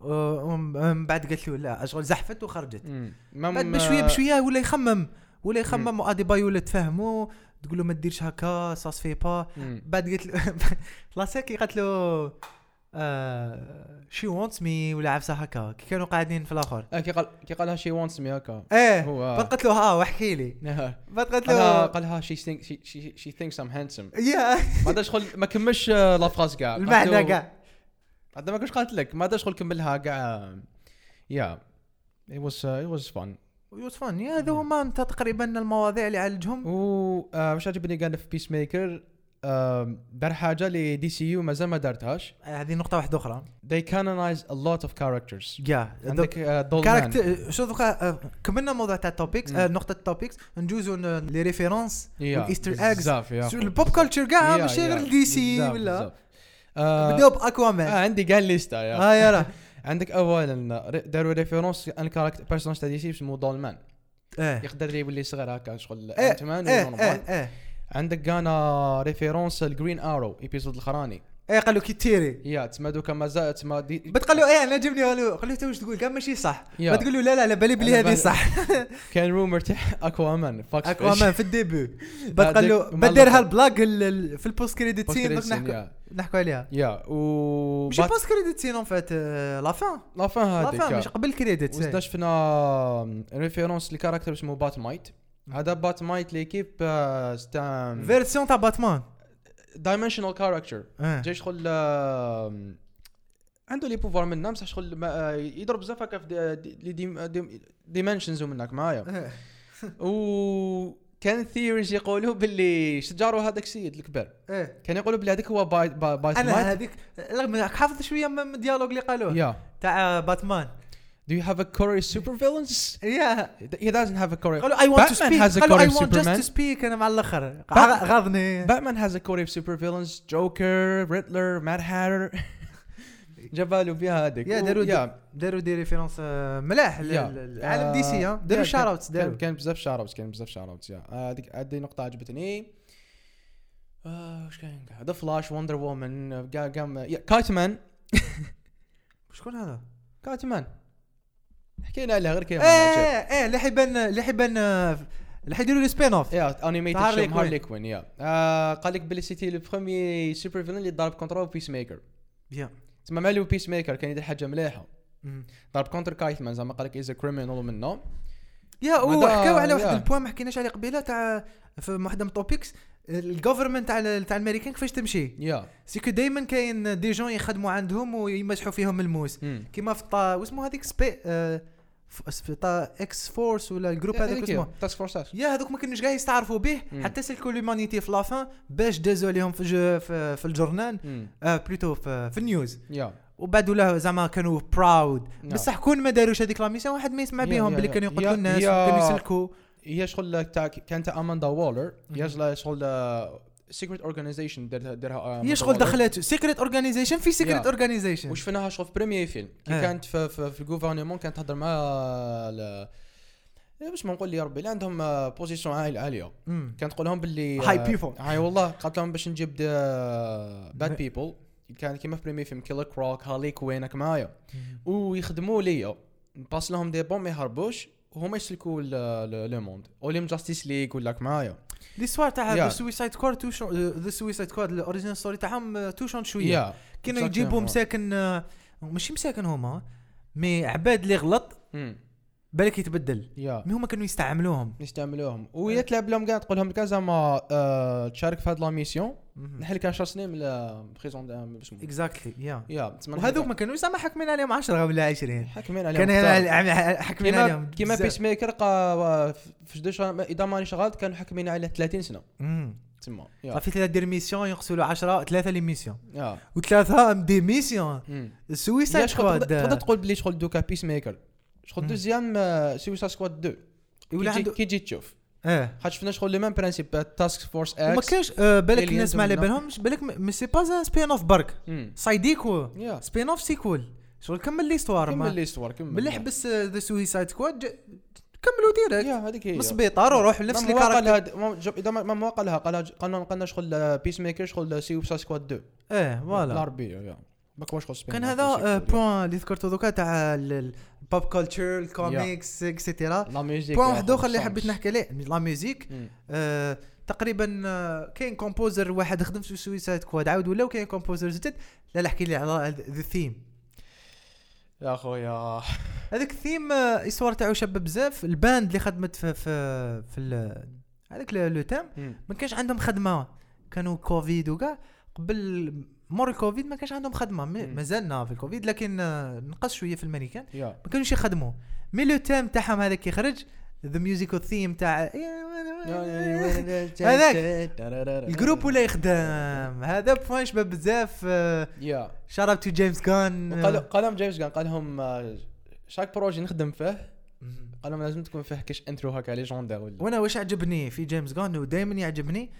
ومن بعد قالت له لا أشغل زحفت وخرجت. بعد بشوية بشوية ولا يخمم ولا يخمم واديباي ولا تفهموا تقول له ما ديرش هكا سا سفي با. بعد قلت له لاسيكي قالت له she wants me ولا عفسه هكا كي كانوا قاعدين في الآخر. آه، كي قال كي قالها she wants me هكا. إيه هو- بعد قلت له ها واحكي لي. بعد قلت له قالها she think she she thinks I'm handsome yeah ما شغل ما كملش آه، la phrase كاع قالت المعنى كاع بعد ما كنتش قالت لك. ما شغل كملها كاع yeah it was uh, it was fun. yeah هذو هما تقريبا المواضيع اللي عالجهم و آه، واش عجبني قال في بيس ميكر دار حاجة اللي DCU مازال ما دارتهاش هذه نقطة واحدة أخرى. They canonize a lot of characters. yeah عندك آه، character شو دوكا آه، كملنا موضوع تاع ال topics. آه، نقطة ال topics ندوزو ن- لي références eggs بزاف يا ال pop culture كاع ماشي غير دي سي ولا. آه، بداو باكوامان آه، عندي كاع ليستا يا. ها يلا. عندك أولا داروا ريفيرونس ان كاركتر بيرسوناج تاع دي سي اسمه دولمان يقدر يولي صغير هكا شغل انت مان عندك كان ريفيرونس الجرين ارو ايبيزود الاخراني إيه قال له كي تيري يا تسمى دوكا مازال تسمى دي بتقول له إيه أنا عجبني قال له قال له انت واش تقول؟ قال ماشي صح. يا. بتقول له لا لا لا بالي بلي هذه صح. كان رومر تاع اكوامان فاكس اكوامان في الديبي له ديك بديرها مالها. البلاك ال- ال- في البوست كريديت سين نحكوا نحكوا عليها. يا و ماشي بوست كريديت سين اون فات لا فان لا فان لا هذيك فان يا. مش قبل الكريديت وزدنا شفنا ريفيرونس لكاركتر اسمه بات مايت هذا بات مايت ليكيب ستا فيرسيون تاع باتمان دايمنشنال كاركتر جاي شغل عنده لي بوفوار منه بصح شغل آه، يضرب بزاف هكا في لي ديمنشنز ومنك معايا. و كان ثيوريز يقولوا باللي شجروا هذاك السيد الكبير. إيه كان يقولوا باللي هذاك هو بايت بايت أنا هذيك رغم حافظ شوية من الديالوج اللي قالوه. تاع باتمان Do you have a Corey super villains? يا He doesn't have a Corey. قالوا ونت تو Batman has سبيك a قالوا اي core of ونت جاست Superman. تو سبيك أنا مع الآخر Bat- غاضني Batman has a Corey of super villains. Joker, Riddler, Mad Hatter. جابالو بها هذيك. يا داروا داروا des références ملاح يا. عالم DC داروا shout outs داروا كان بزاف shout outs كان بزاف shout outs yeah هذيك هذه نقطة عجبتني. آه، وش كان The Flash Wonder Woman قام Kite Man شكون هذا؟ Kite Man حكينا عليه غير كيف إيه إيه اللي حيبان اللي حيبان آه، اللي حيديروا لي سبين أوف. يا انيميتد كوين. هارلي كوين يا. آه، قال لك بلي c'était le premier super villain اللي ضرب contre Peacemaker yeah. تسمى مالو Peacemaker كان يدير حاجة مليحة. ضرب contre Kite Man زعما قال لك is criminal منه yeah وحكاو على واحد. ال point ما حكيناش عليه قبيلة تاع في واحدة من ال topics ال government تاع ال- تاع الأمريكان كيفاش تمشي؟ yeah. c'est que دائما كاين des gens يخدموا عندهم ويمسحوا فيهم الموس. كيما في طا واسمه هذيك سبي آه، X-Force ولا ال groupe هذاك اسمه. Task Force X yeah هذوك ما كانوش كاع يستعرفوا به. حتى سلكوا l'humanité في la fin باش دازوا عليهم في في, في ال journal. آه plutôt في, في ال news. yeah. وبعد ولا زعما كانوا proud نعم. بصح كون ما داروش هذيك la mission واحد ما يسمع بهم. باللي. كانوا يقتلوا الناس كانوا يسلكوا. هي شغل تاع كانت اماندا وولر هي شغل secret organization دارها هي شغل دخلت secret organization في secret. organization وشفناها شغل في premier film كي آه. كانت في, في, في ال gouvernement كانت تهضر مع إيه باش ما نقول لي ربي اللي عندهم position عالية. كانت تقول لهم باللي High people. هاي والله قالت لهم باش نجيب باد بيبل كان كيما في بريمير فيلم كيلر كروك هالي كوينك معايا. ويخدموا ليا. نباس لهم دي بون ما يهربوش. وهما يسلكوا لو موند. أوليم جاستيس ليغ ولا راك ليستوار تاع ذا. سويسايد كود توشون ذا سويسايد كود الاوريجينال ستوري تاعهم توشون شوية. كانوا. يجيبوا مساكن آه، ماشي مساكن هما مي عباد اللي غلط. بالك يتبدل. يا. مي هما كانوا يستعملوهم؟ نستعملوهم. وهي تلعب لهم كاع تقول لهم كاع زعما آه، تشارك في هاد la mission. نحل كاع 10 سنين من ال prison اسمه exactly yeah. yeah وهذوك ما كانوش زعما حاكمين عليهم 10 ولا 20 حاكمين عليهم كان حاكمين عليهم كيما. Peacemaker قا في جدوش إذا مانيش غلط كانوا حاكمين عليه 30 سنة. yeah. صافي ثلاث دير mission له 10 ثلاثة les missions. وثلاثة des missions. شغل تقدر تقول بلي شغل دوكا بيس ميكر شغل. دوزيام سويسا سكواد 2 يولي كي تجي- عنده كي تجي تشوف آه خاطر شفنا شغل لي ميم برانسيب تاسك فورس إكس كانش آه، بالك الناس ما على ولا- بالهمش بالك مي سي با سبين اوف برك يا سبين اوف سيكول شغل كمل ليستوار كمل ما لي ستوار كمل باللي حبس ذا سويسايد سكواد كملوا ديريكت يا هذيك هي. من السبيطار وروح لنفس ما لي مواقع كاركتر ما- إذا ما ما مواقع لها قالها قالنا قالنا شغل بيس ميكر شغل سويسا سكواد 2 إيه voilà العربية ما شغل spin كان هذا و sequel، آه،. point اللي ذكرته دوكا تاع ال pop culture ال comics et cetera la musique point واحد اخر اللي. حبيت نحكي عليه. la musique مم. آه، تقريبا آه، كاين composer واحد خدم في Suicide Squad عاود ولا وكاين composer جدد. لا لا احكي لي على the theme يا خويا هذاك الثيم آه، الصور تاعو شابه بزاف. ال band اللي خدمت في في في هذاك le thème مم. ما كانش عندهم خدمة. كانوا كوفيد وكاع. قبل مور الكوفيد ما كانش عندهم خدمه. مازالنا في الكوفيد لكن آه، نقص شوية في المانيكان ما كانوش يخدموا mais le thème تاعهم هذاك يخرج the musical theme تاع هذاك. ال groupe ولا يخدم هذا point شباب بزاف شارب تو جيمس غان وقال قال لهم جيمس قال لهم آه، chaque projet نخدم فيه قال لهم لازم تكون فيه كاش intro هكا légendaire ولا وأنا واش عجبني في جيمس غان ودائما يعجبني.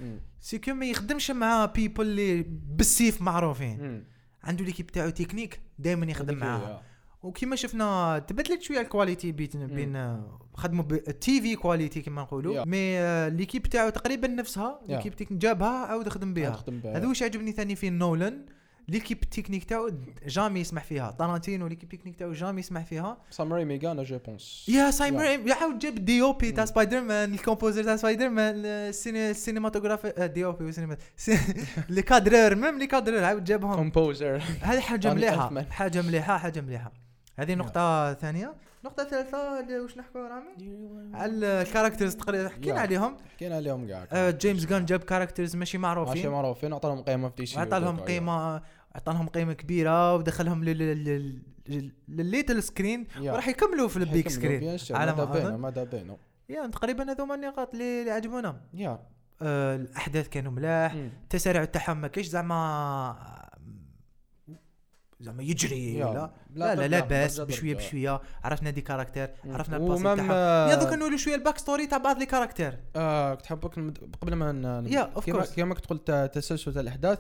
c'est que ما يخدمش مع people اللي بالسيف معروفين. عنده l'équipe تاعو تكنيك دائما يخدم معاها yeah. وكما شفنا تبدلت شوية ال qualité بين بين آه، خدموا بالتي في qualité كما نقولوا Yeah. mais آه، l'équipe تاعو تقريبا نفسها Yeah. l'équipe technique جابها عاود خدم بها. هذا واش عجبني ثاني في نولان l'équipe technique تاعو جامي يسمح فيها طارانتينو ليكيب تكنيك تاعو جامي يسمح فيها سامري ميغانا جو بونس يا سايمر يعاود جاب دي أو بي تاع. سبايدر مان الكومبوزر تاع سبايدر مان السينماتوغراف دي أو بي لي كادرور ميم لي كادرور عاود جابهم كومبوزر هذه حاجة مليحه. حاجة مليحه حاجة مليحه هذه نقطه ثانية نقطه ثالثه اللي واش نحكوا رامي على الكاركترز تقريبا حكينا. عليهم حكينا عليهم كاع جيمس جان جاب كاركترز ماشي ماشي معروفين معروفين عطى لهم قيمه في دي سي وعطى لهم ودوكا، قيمة كبيرة ودخلهم لل- لل- لل- لل little screen yeah. وراح يكملوا في ال big screen على ما بينا أظن. ماذا بينا yeah تقريبا هذوما النقاط اللي عجبونا yeah آه، الأحداث كانوا ملاح. التسارع تاعهم ما كايش زعما زعما يجري yeah. ولا لا لا لا باس بشوية yeah. بشوية عرفنا des caractères. عرفنا ال passé même، تاعهم yeah دوك نقولوا شوية ال back story تاع بعض les caractères آه كنت حابك قبل ما Yeah, of كيما. كيما كنت قلت آه، تسلسل الأحداث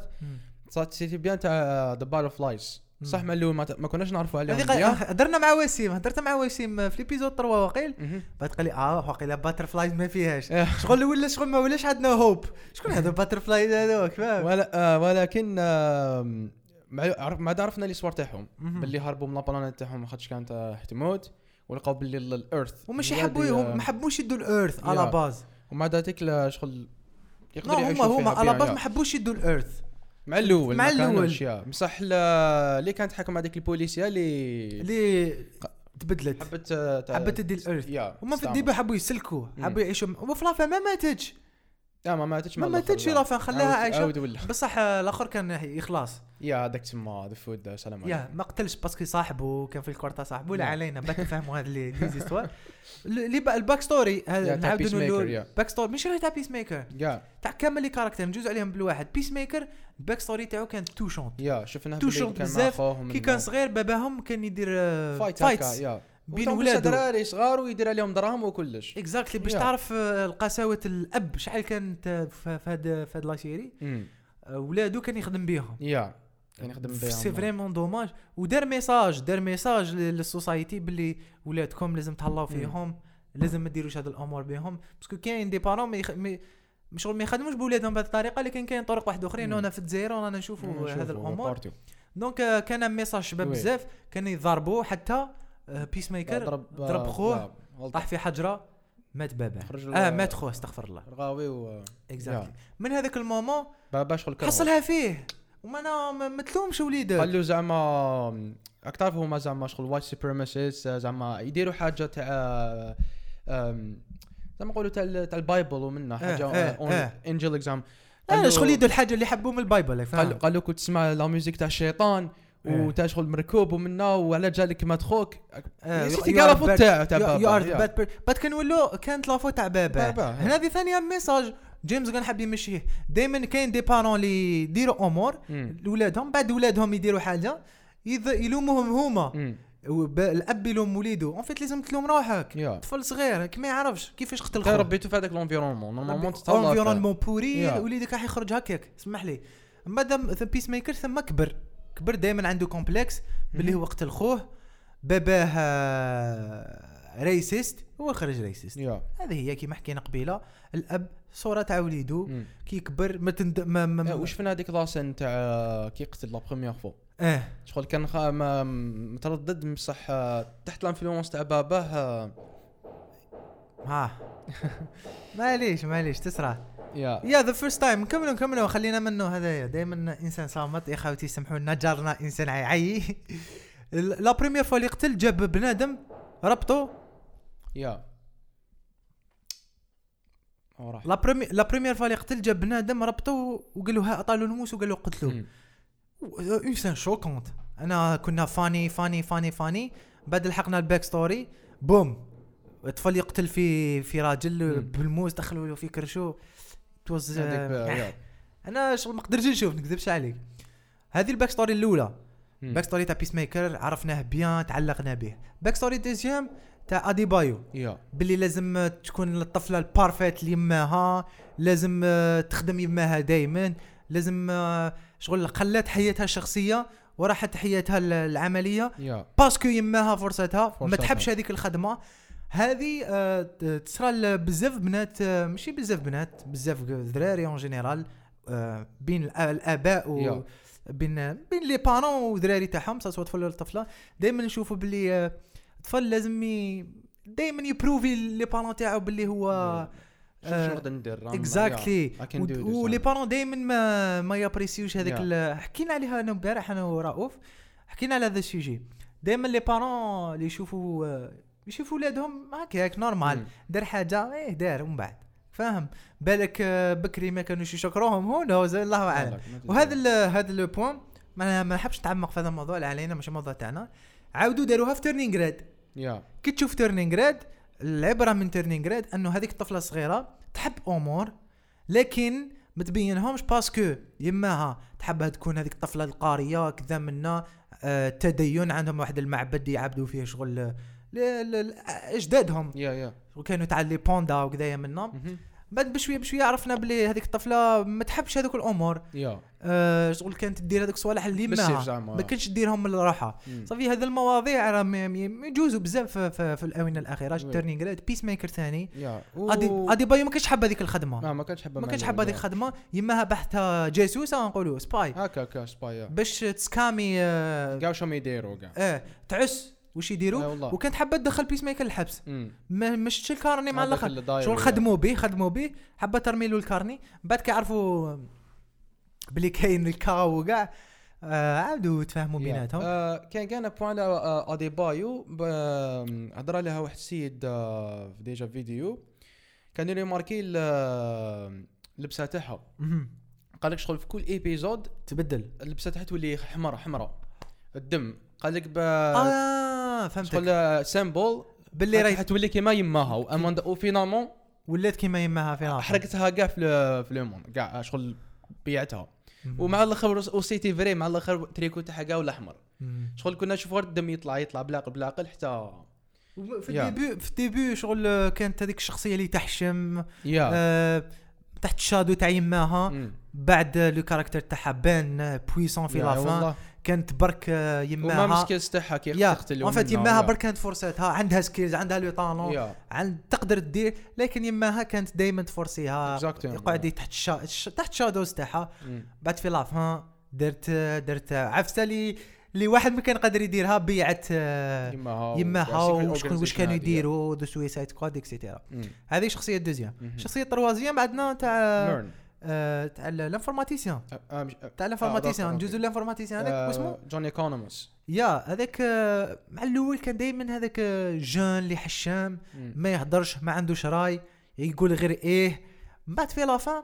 صارت c'était bien تاع The Butterflies صح من الأول ما, ما كناش نعرفوا عليهم هذه مزيان. قا- هدرنا مع وسيم هدرت مع وسيم في l'épisode 3 وقيل. بعد قال لي آه وقيل Butterflies ما فيهاش إيه. شغل ولا شغل ما ولاش عندنا هوب شكون هذا Butterflies هذوك فاهم آه ولكن آه ما عرفنا les صور تاعهم. باللي هربوا من la planète تاعهم خاطش كانت آه، تموت ولقاو باللي ال- ال Earth هم آه، ما حبوش يدوا الارث على. باز ومع ذلك شغل يقدروا هما يعيشوا هما فيها على باز. ما حبوش يدوا الارث مع الأول مع يا. بصح اللي كانت حاكم هذيك البوليسية اللي اللي تبدلت. حبت آه، حبت تدي الأرث. هما في. الديبا حبوا يسلكوا. حبوا يعيشوا. وفي لافا ما ماتتش. لا ما ماتتش ما ماتتش. لافا خلاها عايشه بصح آه، الأخر كان يخلص يا هذاك تما ذا فود سلام عليكم. يا ما قتلش باسكو صاحبه كان في الكورتا صاحبه. لا. علينا باك نفهموا هذه لي زيستوار اللي ال backstory هذا نعاودوا نقولوا. backstory. مش تاع Peacemaker تاع كامل les caractères نجوز عليهم بالواحد Peacemaker ال backstory تاعو كانت touchante yeah شفنا touchante بزاف. كي كان كان صغير باباهم كان يدير آه، fight fights هكا yeah. بين ولادو. دراري صغار ويدير عليهم دراهم وكلش. exactly باش. تعرف آه، القساوه الأب شحال كانت آه، في هاد في هاد la série امم آه، ولادو كان يخدم بيهم. yeah. كان يخدم بها c'est vraiment dommage ودار message دار message لل society باللي ولادكم لازم تهلاو فيهم لازم ما ديروش هاد الأمور بهم parce que كاين des parents ما يخ... ما مش شغل ما يخدموش بولادهم بهذه الطريقة لكن كاين طرق واحد أخرين. هنا في الجزائر رانا نشوفوا هذا الأمور. donc آه، كان message شباب. بزاف كانوا يضربوا حتى Peacemaker ضرب ضرب خوه طاح في حجرة مات باباه خرج آه مات خوه استغفر الله. رغاوي و exactly من هذاك ال moment باش شغل. حصلها فيه. وما أنا ما تلومش وليدك. قال له زعما راك تعرف هما زعما شغل وايت سوبريماسيست زعما يديروا حاجة تاع زعما نقولوا تاع تاع البايبل ومنها حاجة آه، آه. انجل زعما أنا شغل يدو الحاجة اللي يحبوا من البايبل قال له كنت تسمع لا ميوزيك تاع الشيطان. إيه. وتاع شغل مركوب ومنا وعلى جالك مات خوك آه، نسيتي كاع لافوت bad- تاع بابا. بات كنولو كانت لافو تاع بابا. هنا هذه ثانية ميساج James كان حاب يمشيه دائما كاين des parents اللي يديروا أمور. لولادهم بعد ولادهم يديروا حاجة. يلوموهم هما. الأب يلوم وليدو. en fait لازم تلوم روحك. طفل صغير ما يعرفش كيفاش قتل خوه ربيتو في هذاك l'environnement normalement تتهلا environnement pourri. وليدك راح يخرج هكاك. اسمح لي. مادام the Peacemaker ثم كبر. كبر دائما عنده complexe باللي هو قتل خوه باباه raciste هو خرج raciste هذه هي كيما حكينا قبيلة الأب صورة تاع وليدو. كي يكبر ما تند ما, ما آه، وش فينا هذيك la scène تاع كي قتل la première fois آه شغل كان خا ما- متردد بصح آه، تحت ال influence تاع باباه آه، ها. معليش معليش تسرع. yeah yeah the first time نكملوا نكملوا خلينا منه هذايا. دائما إنسان صامت يا خوتي سامحوا لنا جارنا إنسان عي la première fois اللي قتل جاب بنادم ربطو yeah la premi- la première fois اللي قتل جاب بنادم ربطو وقال له ها عطالو الموس وقال له قتلوه. إنسان choquante أنا كنا funny funny funny funny بعد لحقنا ال backstory boom. طفل يقتل في في راجل. بالموس دخلوا له في كرشو. توز آه، yeah. أنا شغل ما قدرتش نشوف نكذبش عليك. هذه ال backstory الأولى. backstory تاع Peacemaker عرفناه bien تعلقنا به. backstory deuxième تاع Adebayo باللي لازم تكون الطفلة ال parfaite ليماها لازم آه، تخدم يماها دائما لازم آه، شغل خلات حياتها الشخصية وراحت حياتها ال- العملية. parce que يماها فرصتها. ما. تحبش هذيك الخدمة. هذه آه، تصرى بزاف بنات آه، ماشي بزاف بنات بزاف ذراري en général آه، بين الآ- الآباء و. بين بين les parents وذراري تاعهم سواء طفل ولا طفلة دائما نشوفوا باللي الطفل لازم. دائما ي prouver les parents تاعو باللي هو شنو نقدر ندير exactly. و les parents دائما ما ما يابريسيوش هذاك Yeah. حكينا عليها أنا امبارح أنا ورؤوف حكينا على هذا ال sujet دائما les parents اللي يشوفوا آه، يشوفوا ولادهم هكاك normal. دار حاجة إيه دار ومن بعد. فاهم؟ بالك آه، بكري ما كانوش يشكروهم هو نوز الله أعلم. وهذا ال هذا le point ما نحبش نتعمق في هذا الموضوع لا علينا مش الموضوع تاعنا. عاودوا داروها في Turning Red yeah. كي تشوف Turning Red العبرة من Turning Red أنه هذيك الطفلة الصغيره تحب أمور لكن ما تبينهمش parce que يماها. تحبها تكون هذيك الطفلة القارية كذا منا آه تدين عندهم واحد المعبد يعبدوا فيه شغل آه، اجدادهم. يا يا. وكانوا تاع les pandas وكذايا منا مهم. بعد بشوية بشوية عرفنا بلي هذيك الطفلة ما تحبش هذوك الأمور. yeah. آه شغل كانت تدير هذوك الصوالح اللي زعما. ما كانتش ديرهم من روحها. صافي هذه المواضيع راه يجوزوا بزاف في, في, الآونة الأخيرة. Turning Red Peacemaker ثاني. Ade و- Adebayo ما كانش حاب هذيك الخدمة. ما ما كانش حابة ما كانش حاب هذيك. الخدمة. يماها بحثها جاسوسه نقولوا spy هكا هكا سبايا باش تسكامي آه، كاع شو يديروا كاع آه تعس واش يديروا؟ آه. وكانت حابه تدخل Peacemaker الحبس. ما مشتش ال carnet مع الآخر. شغل. خدموا به خدموا به. حابه ترمي له ال carnet. بعد كيعرفوا بلي كاين ال cow وكاع. آه عاودوا تفاهموا. بيناتهم. آه، كان كان point على آه، Adebayo ب- آم، هضر عليها واحد السيد آه، في déjà vidéo. كان يلي marqué ال- آه، اللبسه تاعها. قال لك شغل في كل épisode تبدل. اللبسه تاعها تولي حمراء حمراء الدم. قال لك ب آه فهمتك. شغل symbole. باللي راهي حتولي كيما يماها. و Amanda- و finalement ولات كيما يماها في راسها حرقتها كاع في في le monde كاع شغل بيعتها. ومع الآخر و c'était vrai مع الآخر تريكو تاعها كاع ولا احمر. شغل كنا نشوف غير الدم يطلع يطلع بالعقل بالعقل حتى في. ال début في ال début شغل كانت هذيك الشخصية اللي تحشم. yeah. آه تحت ال shadow تاع يماها. مم. بعد le caractère تاعها بان puissant في yeah la fin. كانت برك آه، وما يماها مسكيلز تاعها كي يا تقتل اون منها، يماها. برك كانت فرصتها عندها سكيلز عندها لو طالون عند تقدر تدير لكن يماها كانت دائما Exactly. يقعد تحت. الش- تحت شادوز تاعها. بعد في لافان درت درت عفسة اللي اللي واحد ما كان قادر يديرها بيعت آه، يماها يماها وشكون واش كانوا. يديروا دو سويسايد سكواد اكسيتيرا. هذه شخصية دوزيام مهم. الشخصيه التروازيام عندنا تاع آه، تاع ال informaticien آه، آه، آه، تاع ال informaticien آه، جزء ال informaticien هذاك واسمه John Economos. yeah هذاك مع الأول كان دائما هذاك جون اللي حشام ما يهدرش ما عندوش راي يقول غير إيه. من بعد في la fin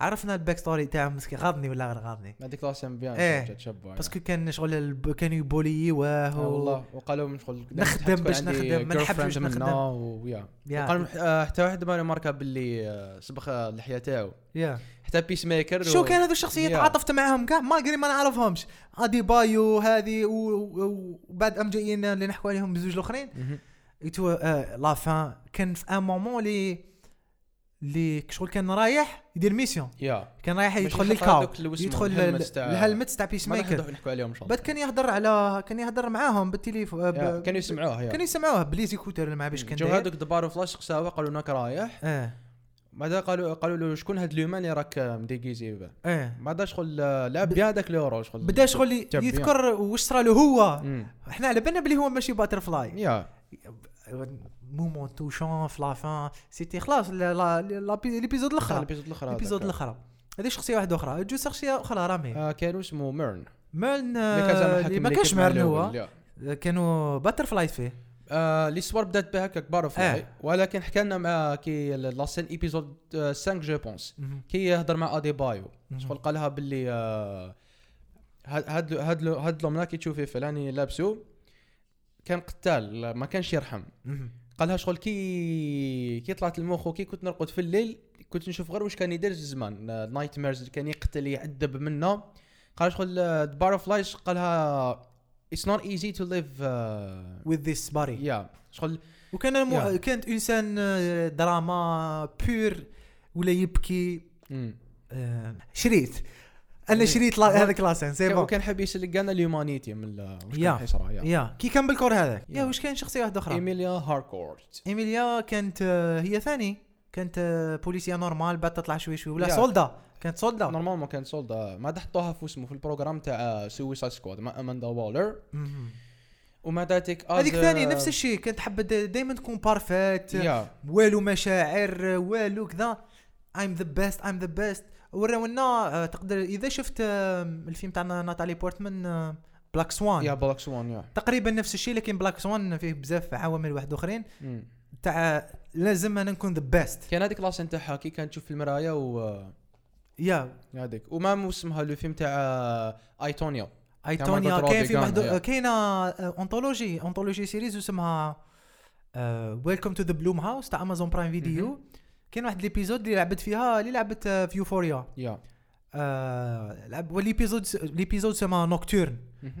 عرفنا ال backstory تاعه مسكين. غاضني ولا غير غاضني؟ هذيك la scène bien إيه. تشبع parce que كان شغل كانوا ي bully وه آه و- والله وقالوا من شغل نخدم باش نخدم، ما نحبش نخدم. و yeah. yeah. وقالوا آه، حتى واحد ما ماركا باللي آه، سبخ اللحيه تاعو. يا. حتى بيس ميكر شو كان هذو الشخصيات؟ يا. تعاطفت معاهم كاع. ما قري ما نعرفهمش. ادي بايو هذه وبعد أم جايين اللي نحكوا عليهم بزوج الأخرين. ايتو لا فان كان في ان مومون اللي اللي شغل كان رايح يدير ميسيون. يا. كان رايح يدخل للكاو اللي يدخل الهلمتس تاع- بيس ميكر نحكوا عليهم بعد كان يهضر على كان يهضر معاهم بالتليفون ب... كانوا يسمعوه يا. كانوا يسمعوه بليزي كوتر مع باش كان. هذوك دبارو فلاش قساوه قالوا إنك رايح. آه. بعدا قالوا قالوا له شكون هاد لومان اللي راك مديكيزي؟ به آه بعدا شغل لعب بيان هذاك لورو شغل بدأ شغل. يذكر واش صرا له هو. مم. إحنا على بالنا بلي هو ماشي باتر فلاي يا مومون توشون في لافان سيتي خلاص لا- لا- لا- ليبيزود الآخر الإبيزود الآخر ليبيزود. الآخر هذه شخصية واحدة أخرى جو شخصية أخرى رامي آه، كانوا اسمه ميرن ميرن آه، ما كانش ميرن هو. كانوا باتر فلاي فيه آه، ليستوار بدات بهكا كبار فلاي آه. ولكن حكى لنا مع كي لاسين ايبيزود 5 جو بونس. كي يهضر مع ادي بايو. شغل قالها باللي آه، هاد هاد هاد لومنا كي تشوفي فلاني لابسو كان قتال ما كانش يرحم. قالها شغل كي كي طلعت المخ وكي كنت نرقد في الليل كنت نشوف غير واش كان يدير الزمان نايت ميرز كان يقتل يعذب منا قال شغل دبار فلايش قالها It's not easy to live uh, with this body. Yeah. شغل وكان المو... Yeah. كانت إنسان آه، دراما بير ولا يبكي. مم. آه، شريت. أنا يعني شريت هذاك لاسين سي كان- بون. وكان حاب يسلك كان اليومانيتي من واش يا. كان يصرى يا. يا. كي كان بالكور هذاك يا. واش كان شخصية واحدة أخرى؟ إيميليا هاركورت. إيميليا كانت آه، هي ثاني. كانت آه، بوليسيه normal بعد تطلع شوي شوي. ولا. soldat. كانت soldat. normalement كان soldat. ما حطوها في اسمه في ال programme تاع Suicide Squad مع اماندا مهم. وما داتك هذيك ثاني نفس الشيء. كانت حابه دائما تكون perfect والو مشاعر والو كذا. I'm the best I'm the best. وراونا آه، تقدر إذا شفت آه، الفيلم تاع Natalie Portman Black Swan yeah Black Swan yeah. تقريبا نفس الشيء لكن Black Swan فيه بزاف عوامل واحد آخرين. تاع لازم أنا نكون the best كان هذيك la scène تاعها كي كانت تشوف في المرايه و yeah. هذيك. وما اسمها le film تاع I, Tonya I, Tonya كاين في كان، كاينة anthology anthology series اسمها Welcome to the Blumhouse تاع Amazon Prime Video كاين واحد l'épisode اللي لعبت فيها اللي لعبت آه، في Euphoria yeah. آه لعب و l'épisode l'épisode سما Nocturne.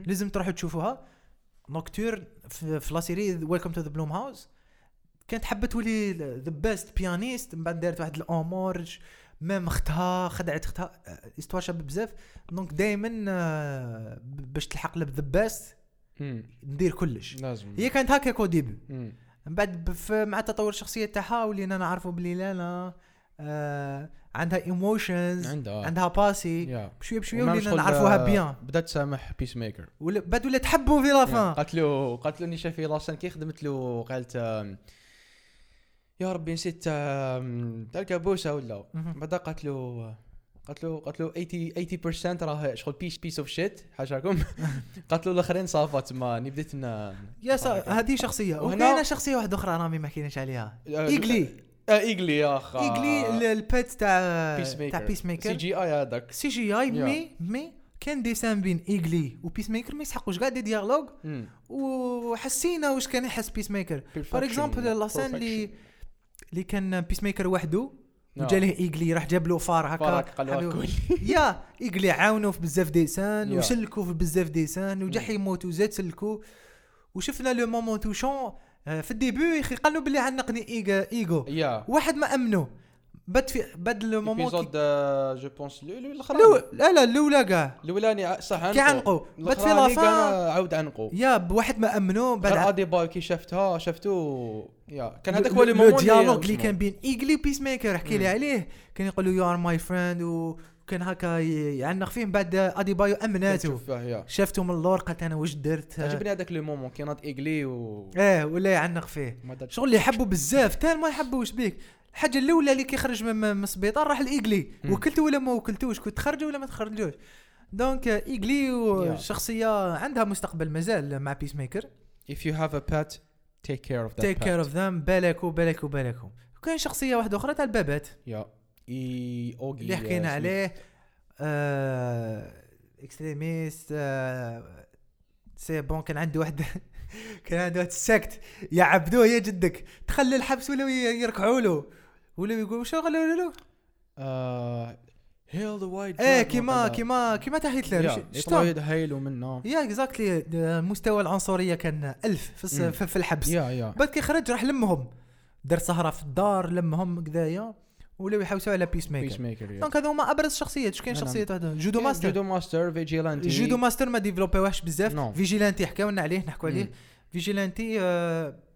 لازم تروحوا تشوفوها. Nocturne في, في la série Welcome to the Blumhouse كانت حابة تولي the best pianiste من بعد دارت واحد الأمورج. même اختها خدعت اختها. آه، histoire شاب بزاف. donc دائما آه باش تلحق ل the best مم. ندير كلش. لازم. هي كانت هكاك début. من بعد مع تطور الشخصية تاعها ولينا نعرفوا بلي لالا آه عندها emotions عندها. عندها passé yeah بشويه بشوية ولينا نعرفوها آه، bien بدات تسامح بيس ميكر ولا بعد ولا تحبوا في لافان قالت له قالت له إني شافي لاسان كي خدمت له قالت يا ربي نسيت تاع الكابوسه ولا. بعدا قالت له قالت له قالت له 80 80% راه شغل بيس بيس اوف شيت حاشاكم قالت له الآخرين صافا تما اني بديت ن يا هذه شخصية. وهنا- وكاينه شخصية واحدة أخرى رامي ما حكيناش عليها. آه، ايجلي آه، ايجلي يا اخا ايجلي ال- البيت تاع بيس ميكر تاع بيس سي ميكر جي اي هذاك سي جي اي. مي mais كان des scènes بين Eagly و Peacemaker ما يسحقوش كاع des dialogues مم. وحسينا واش كان يحس Peacemaker for. example la scène اللي. اللي كان Peacemaker وحده آه. وجا له Eagly راح جاب له فار هكا. yeah Eagly عاونوا في بزاف des scènes. وسلكوا في بزاف des scènes وجا. حيموت وزاد سلكوا وشفنا le moment touchant آه، في ال début يا أخي قالوا باللي عنقني إيغا- إيجو. واحد ما أمنه. بد في بد المومون ايبيزود كي- جو بونس لو لا لا الأولى كاع الأولاني ع- صح كي عنقوا بد في لافا عاود عنقوا يا بواحد ما أمنه بعد ادي باي كي شفتها شفتو يا كان هذاك هو لو- مومون ديالوج اللي كان بين ايجلي وبيس ميكر احكي لي. عليه كان يقول له يو ار ماي فريند وكان هكا يعنق فيه من بعد ادي بايو امناته شافته من اللور قالت أنا واش درت؟ عجبني هذاك لو مومون كي ناض ايغلي و آه ولا يعنق فيه شغل اللي يحبوا بزاف تال ما يحبوش بيك. الحاجة الأولى اللي كيخرج من السبيطار راح ل Eagly. وكلته ولا ما وكلتوش كنت تخرجوا ولا ما تخرجوش. donc آه، Eagly شخصية عندها مستقبل مازال مع Peacemaker if you have a pet take care of that take care of them بالك وبالك وبالك. وكاين شخصية واحدة أخرى تاع البابات. yeah. et Auggie اللي حكينا عليه آه extrémiste آه c'est bon كان عنده واحد كان عنده واحد ال secte. يعبدوه يا جدك. تخلي الحبس ولا يركعوا له. ولا يقول شو قالوا له؟ hail the white إيه كيما كيما كيما تاع هتلر يطلعوا شتا يدهيلوا منه yeah exactly مستوى العنصرية كان ألف في, مم. في, في الحبس. yeah yeah بعد كي خرج راح لمهم. دار سهرة في الدار لمهم كذايا. ولاو يحوسوا على Peacemaker Peacemaker donc هذو هما أبرز شخصيات. شو كاين نعم. شخصيات واحدة؟ Judomaster Judomaster Vigilante Judo ماستر ما développ يوهش بزاف. Vigilante حكاونا عليه نحكوا عليه. Vigilante آه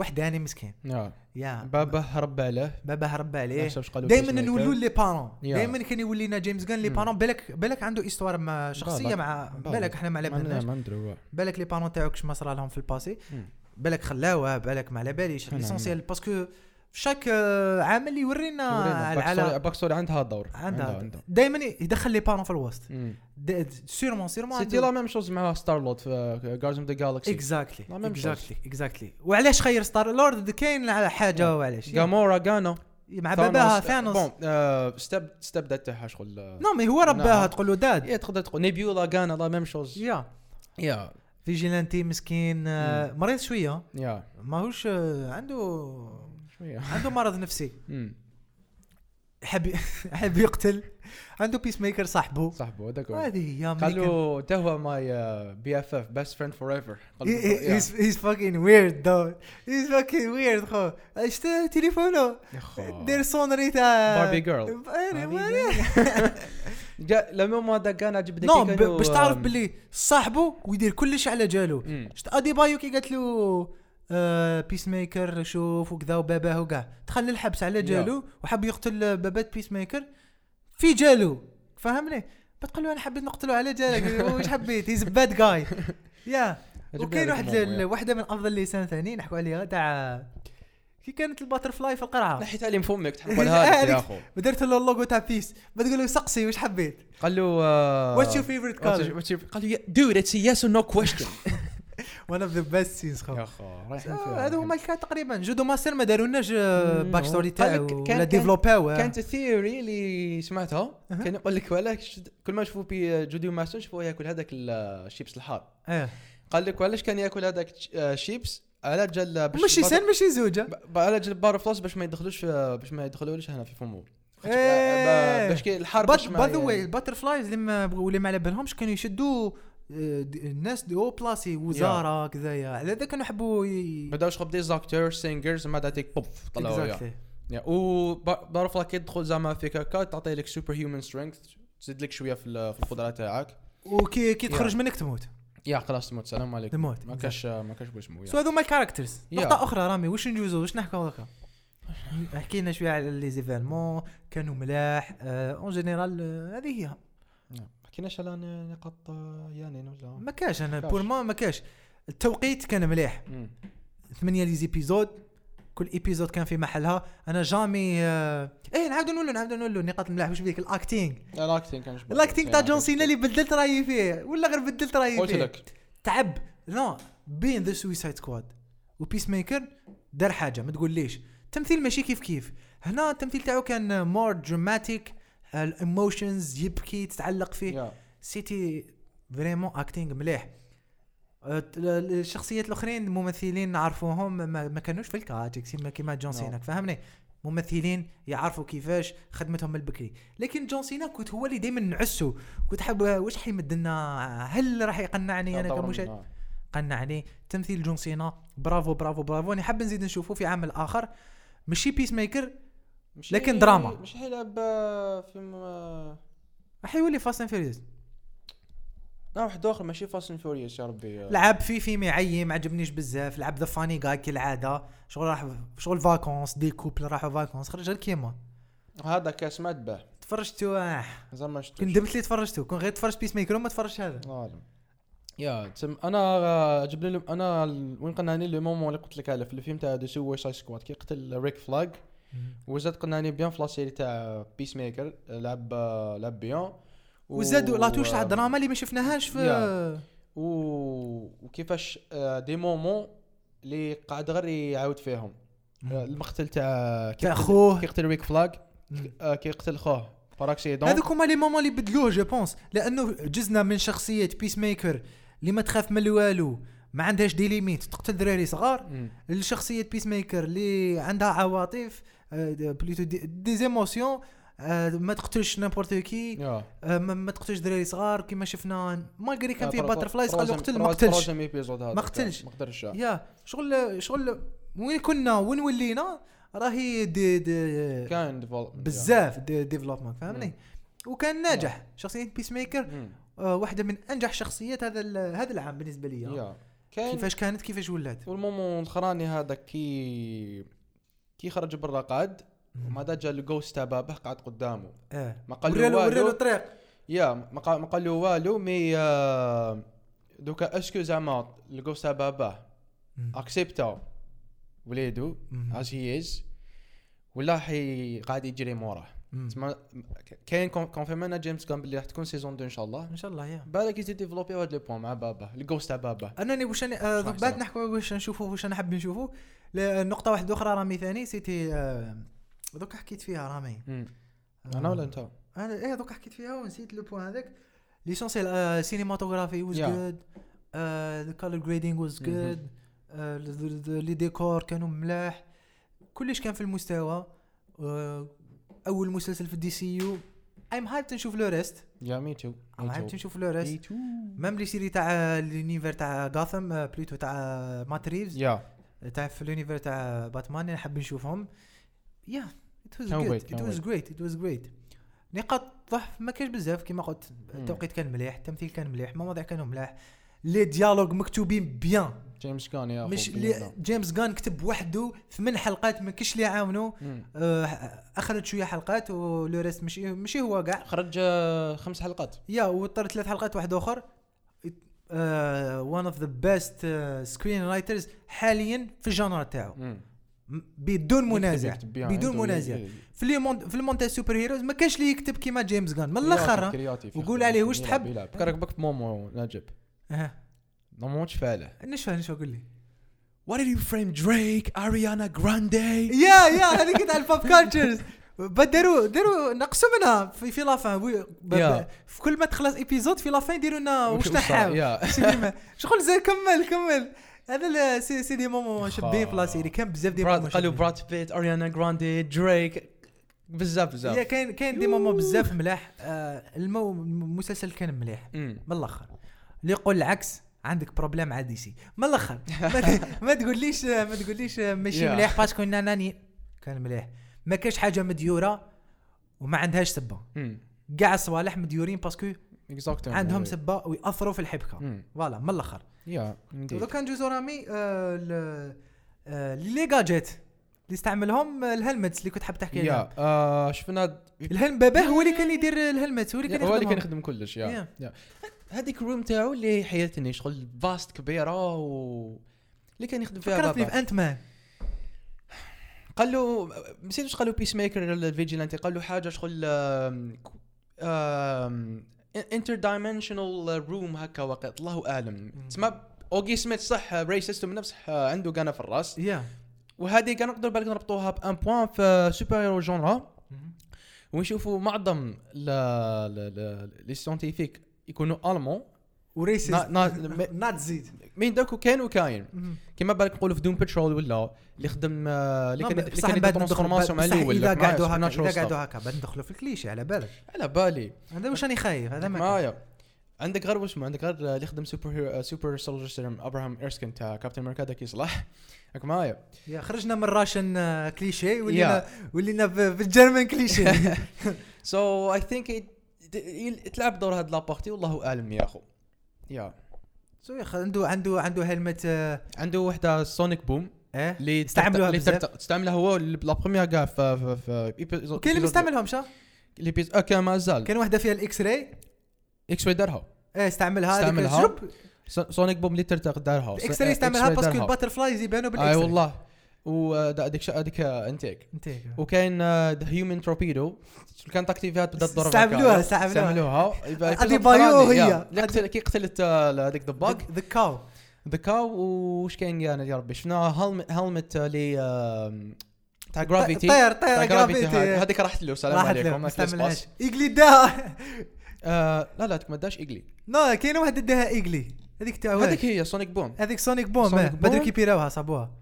وحداني مسكين yeah yeah بابا هرب عليه بابا هرب عليه دائما. نولوا les parents. دائما كان يولينا James Gunn les. parents بالك بالك عنده histoire مع شخصية. مع بالك. إحنا ما على بالناش بالك les parents تاعو كش ما صرا لهم في ال passé. بالك خلاوه بالك ما على باليش l'essentiel parce que شاك عامل يورينا على back story عندها دور عندها دائما يدخل les parents في الوسط. sûrement sûrement c'était la même chose مع Star Lord في Guardians of the Galaxy exactly exactly exactly وعلاش خير Star Lord كاين على حاجة وعلاش؟ Gamora غانا مع باباها Thanos bon step stepdad تاعها شغل non mais هو رباها نعم. تقول له dad تقدر تقول Nebula غانا la même chose. yeah. yeah. Vigilante مسكين آه، مريض شوية. يا. ماهوش آه، عنده عنده مرض نفسي. يحب يحب يقتل. عنده Peacemaker صاحبه. صاحبه هذاك. هذه هي قال له تا هو my BFF best friend forever he's fucking weird though. He's fucking weird خو. اشتا تليفونه؟ دير sonnerie تاع Barbie Girl. جا لما ما دا كان عجبني نو كانوا باش تعرف باللي صاحبه ويدير كلش على جالو مم. شفت Adebayo كي قالت له آه Peacemaker شوف وكذا وباباه وكاع دخل للحبس على جالو وحب يقتل بابات Peacemaker في جالو. فهمني؟ بتقول له أنا حبيت نقتله على جالك. واش حبيت؟ he's bad guy yeah. وكاين واحد واحدة من أفضل les scènes ثاني نحكوا عليها تاع كي كانت ال butterfly في القرعة. نحيت عليه من فمك تحققها لك يا أخو. ودرت له اللوجو تاع peace بتقول له سقسي واش حبيت؟ قال له آه، what's your what's color قال له دود اتس يس نو كويستشن وان اوف ذا بيست سينز يا اخو رايحين فيها آه، هذا هما اللي كان تقريبا. جودو ماستر ما دارولناش باك ستوري تاعو ولا ديفلوباو كانت ثيوري اللي سمعتها. كان يقول لك وعلاش كل ما نشوفوا بي جوديو ماستر نشوفوه ياكل هذاك الشيبس الحار. آه قال لك وعلاش كان ياكل هذاك الشيبس على جال باش ماشي سن ماشي زوجة على جال بار فلوس باش ما يدخلوش في باش ما يدخلولوش هنا في فمو إيه. باش كي الحار باش ما باي ذا واي الباتر فلايز اللي ما على بالهمش كانوا يشدوا آه، الناس دي أو بلاسي وزارة كذايا على هذا كانوا يحبوا ي... بداو شغل دي زاكتور سينجرز ما داتيك بوف طلعوا يا. Exactly. يا و بارفلا كي تدخل زعما فيك هكا تعطي لك سوبر هيومن سترينث تزيد لك شوية في ال- في القدرات تاعك. وكي كي تخرج منك تموت. يا خلاص تموت السلام عليكم. تموت. ما كاش ما كاش باش مو سو هذو ما الكاركترز Yeah. نقطة أخرى رامي واش نجوزو؟ واش نحكوا هكا حكينا شوية على لي زيفينمون كانوا ملاح en général هذه هي. ما حكيناش على نقاط آه، يانين ولا؟ ما كاش أنا. pour ما ما كاش. التوقيت كان مليح. مم. ثمانية les épisodes كل épisode كان في محلها. أنا jamais آه... إيه نعاودو نقولوا نعاودو نقولوا نقاط الملاح واش بيك ال acting لا ال acting كان جبار. ال acting تاع كان John Cena. اللي بدلت رأيي فيه. ولا غير بدلت رأيي قلت فيه. لك. تعب. لا بين The Suicide Squad و Peacemaker دار حاجة. ما تقول ليش تمثيل ماشي كيف كيف. هنا التمثيل تاعو كان more dramatic ال emotions يبكي تتعلق فيه. c'était vraiment acting مليح. الشخصيات الأخرين الممثلين نعرفوهم ما, كانوش في الكاتيك كيما John. Cena فهمني؟ ممثلين يعرفوا كيفاش خدمتهم البكري. لكن John Cena كنت هو اللي دائما نعسو كنت حاب واش حيمد لنا هل راح يقنعني أنا كمشاهد آه. قنا عليه تمثيل جون سينا برافو برافو برافو. أنا حاب نزيد نشوفه في عمل آخر. ماشي Peacemaker مش لكن دراما. مش حيلعب آه، فيلم آه، راح يولي Fast and Furious لا واحد آخر ماشي Fast and Furious يا ربي. آه. لعب في فيلم يعيي ما عجبنيش بزاف. لعب the funny guy كالعادة. شغل راح شغل vacances deux couples راحوا vacances خرج غير كيما هذا كاس ما تباه تفرجتو؟ آه. زعما ما شفتوش كندمت لي تفرجتو. كون غير تفرج Peacemaker وما تفرجش هذا. عالم yeah تسمى أنا آه، جبنا لي أنا وين قنعني le moment اللي قلت لك عليه في الفيلم تاع The Suicide Squad كي قتل Rick Flag وزاد قنعني bien في la série تاع Peacemaker لعب لعب bien. و- وزادوا la touche تاع الدراما اللي ما شفناهاش في. و... وكيفاش آه، des moments اللي قاعد غير يعاود فيهم. آه، المقتل تاع تاع خوه. كي يقتل Rick Flag مم. آه، كي يقتل خوه. par accident هذوك هما les moments اللي بدلوه je pense لأنه جزنا من شخصية Peacemaker اللي ما تخاف من والو ما عندهاش des limites تقتل دراري صغار. مم. لشخصية Peacemaker اللي عندها عواطف plutôt des, émotions ما تقتلش n'importe كي ما, تقتلش دراري صغار كيما شفنا malgré كان فيه butterflies قال له قتل ما قتلش ما قتلش. ما قدرش يا شغل شغل وين كنا وين ولينا راهي دي دي كان بزاف des développements فهمني. وكان ناجح شخصيه Peacemaker واحدة من انجح شخصيات هذا هذا العام بالنسبة لي كيفاش كانت كيفاش ولات وال moment الاخراني هذا كي كي خرج برا قعد وما دا جا ال ghost تاع قعد قدامه. آه. ما قال له والو. الطريق. yeah ما قال ما قال له والو mais آه، دوكا اسكو زعما الجوست تاع باباه. اكسبتا وليدو. از هي از ولا حي قاعد يجري موراه. تسمى كاين كونفيرمنا جيمس كان باللي راح تكون سيزون 2 إن شاء الله. إن شاء الله يا. بالك يزيد ديفلوبي هذا لو بوان مع بابا الجوست تاع بابا انني واش أنا آه، بعد. نحكوا واش نشوفوا واش أنا حاب نشوفوا نقطة واحدة أخرى رامي ثاني سيتي آه، دوك حكيت فيها رامي. آه، أنا ولا أنت؟ أنا إيه دوك حكيت فيها ونسيت le point هذاك. l'essentiel cinematography was. good the color grading was. good les décors كانوا ملاح. كلش كان في المستوى. آه، أول مسلسل في ال DCU. I'm hyped نشوف le reste yeah me too I'm hyped نشوف le reste même les séries تاع l'univers تاع Gotham plutôt تاع Matt Reeves yeah تاع في l'univers تاع باتمان حاب نشوفهم. yeah it was good it was. great it was great نقاط ضعف ما كاش بزاف كما قلت. التوقيت كان مليح التمثيل كان مليح المواضيع كانوا ملاح les dialogues مكتوبين bien. James Gunn yeah مش لي. James Gunn كتب وحده ثمان حلقات ما كاش اللي يعاونوا مم. آه، اخرج شوية حلقات و le reste ماشي ماشي هو كاع. خرج خمس حلقات. yeah واضطر ثلاث حلقات واحد آخر. one of the best screenwriters حاليا في ال genre تاعو. بدون منازع. بدون منازع. في لي مون في المونتاج سوبر هيروز ما كانش اللي يكتب كيما جيمس جان من الآخر وقول عليه واش تحب. كرك بك مومو نجب. ها مومو فعله نشفى نشفى قول لي. Why did you frame Drake, Ariana Grande? يا يا هذيك تاع البوب كالتشرز داروا داروا نقصوا منها في في لافان في كل ما تخلص ايبيزود في لافان يديروا لنا واش نحاو. شغل زي كمل كمل. هذا c'est c'est des moments شابين في la série كان بزاف des moments قالوا. Brad Pitt Ariana Grande Drake بزاف بزاف. كاين كاين des moments بزاف ملاح. آه، المسلسل كان مليح. من الأخر. اللي يقول العكس عندك problème مع DC من الأخر. ما, تقوليش ما تقوليش ماشي. مليح parce que ناناني كان مليح. ما كاش حاجة مديورة وما عندهاش سبة. كاع الصوالح مديورين parce que Exactly. عندهم سبة ويأثروا في الحبكة. voilà من الأخر. yeah كان جوزو رامي آه، آه، les gadgets اللي استعملهم آه، ال helmets اللي كنت حاب تحكي آه، شفنا ال helmet باباه هو اللي كان يدير ال helmet هو اللي كان هو اللي كان. يخدم كلش yeah هذيك ال room تاعو اللي حياتني شغل vaste كبيرة و اللي كان يخدم فيها فكرتني في Ant-Man. قال له نسيت واش قال له Peacemaker ال Vigilante قال له حاجة شغل انتر دايمنشنال روم هكا وقت. الله أعلم. تسمى أوجي سميث صح ريسست من نفس عنده قنا في الرأس. يا وهذه كان نقدر بالك نربطوها بان بوان في سوبر هيرو جونرا ونشوفوا معظم لي سيونتيفيك يكونوا المون وريسيست نا- نا- نات زيد مين دوك كان وكاين كيما بالك نقولوا في دوم بترول ولا اللي خدم اللي كان اللي كان يدير ترانسفورماسيون مع الأول اذا قعدوا هكا اذا. قعدوا هكا بعد ندخلوا في الكليشي على بالك على بالي هذا واش راني خايف هذا ما عندك غير واسمه عندك غير اللي يخدم super hero super soldier serum Abraham Erskine تاع Captain America هذاك يصلح راك معايا yeah خرجنا من Russian cliché ولينا ولينا ب- بال German cliché so I think تلعب دور هاد la partie والله اعلم يا اخو يا. so يا أخي عنده عنده عنده helmet آه، عنده وحدة sonic boom إيه؟ اللي استعملوها اللي تستعملها هو لا بروميير كاع في في وكاين اللي مستعملهم شا اللي بيز آه كان مازال كان واحدة فيها الاكس راي إكس راي دارها. إيه استعملها. استعملها. سونيك بوم اللي ترتق دارها. الاكس راي استعملها باسكو الباتر فلايز يبانوا بالاكس أي راي والله. وهذيك هذيك انتيك انت وكاين ذا هيومن تروبيدو كان تاكتيفات بدأت تضرب استعملوها-. استعملوها. هذه بايو هي. كي قتلت آه، هذيك ذا باج ذا كاو ذا كاو وش كاين كان يا ربي؟ شفنا هلمت آم، تاع جرافيتي طير طير جرافيتي هذيك راحت له سلام راحت عليكم. ما. إيجلي داها آه، لا لا ما داش إيجلي. نو كاين واحد داها إيجلي. هذيك تاع. هذيك هي سونيك بوم هذيك سونيك بوم. بوم. بداو كيبيراوها صابوها.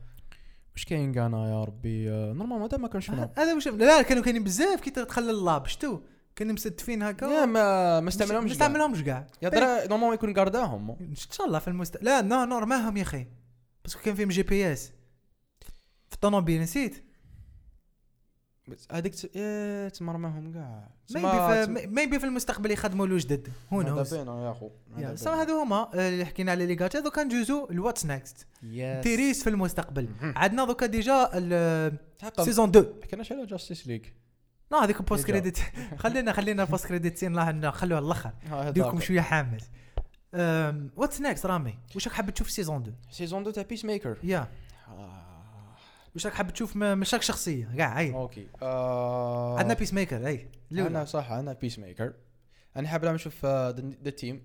واش كاين كان يا ربي؟ آه، نورمال هذا ما كانش شفنا هذا واش لا لا كانوا كاينين بزاف. كي تدخل اللاب شتو؟ كانوا مستدفين هكا. يا ما ما استعملهمش ما. استعملهمش كاع. يا درا نورمال يكون قارداهم؟ إن شاء الله في المست لا نو نو رماهم يا أخي. باسكو كان فيهم جي بي إس. في الطوموبيل نسيت. بس هذيك ت- إيه، تما رماهم كاع ميبي في ميبي في المستقبل يخدموا له جدد هو هذا نوز بين يا أخو يا سو هذو هما آه، اللي حكينا على لي جاتشا دوكا نجوزو الواتس نيكست تيريس في المستقبل. عندنا دوكا ديجا سيزون 2 حكيناش على جاستيس ليج لا هذيك بوست. كريديت خلينا خلينا البوست كريديت سين الله نخلوها الآخر نديركم شوية حامل. what's next رامي؟ واش راك حاب تشوف season 2 season 2 تاع Peacemaker يا واش راك حاب تشوف مش راك شخصية كاع أي. OK. آه، عندنا Peacemaker اي أنا. صح أنا Peacemaker أنا حاب نشوف the team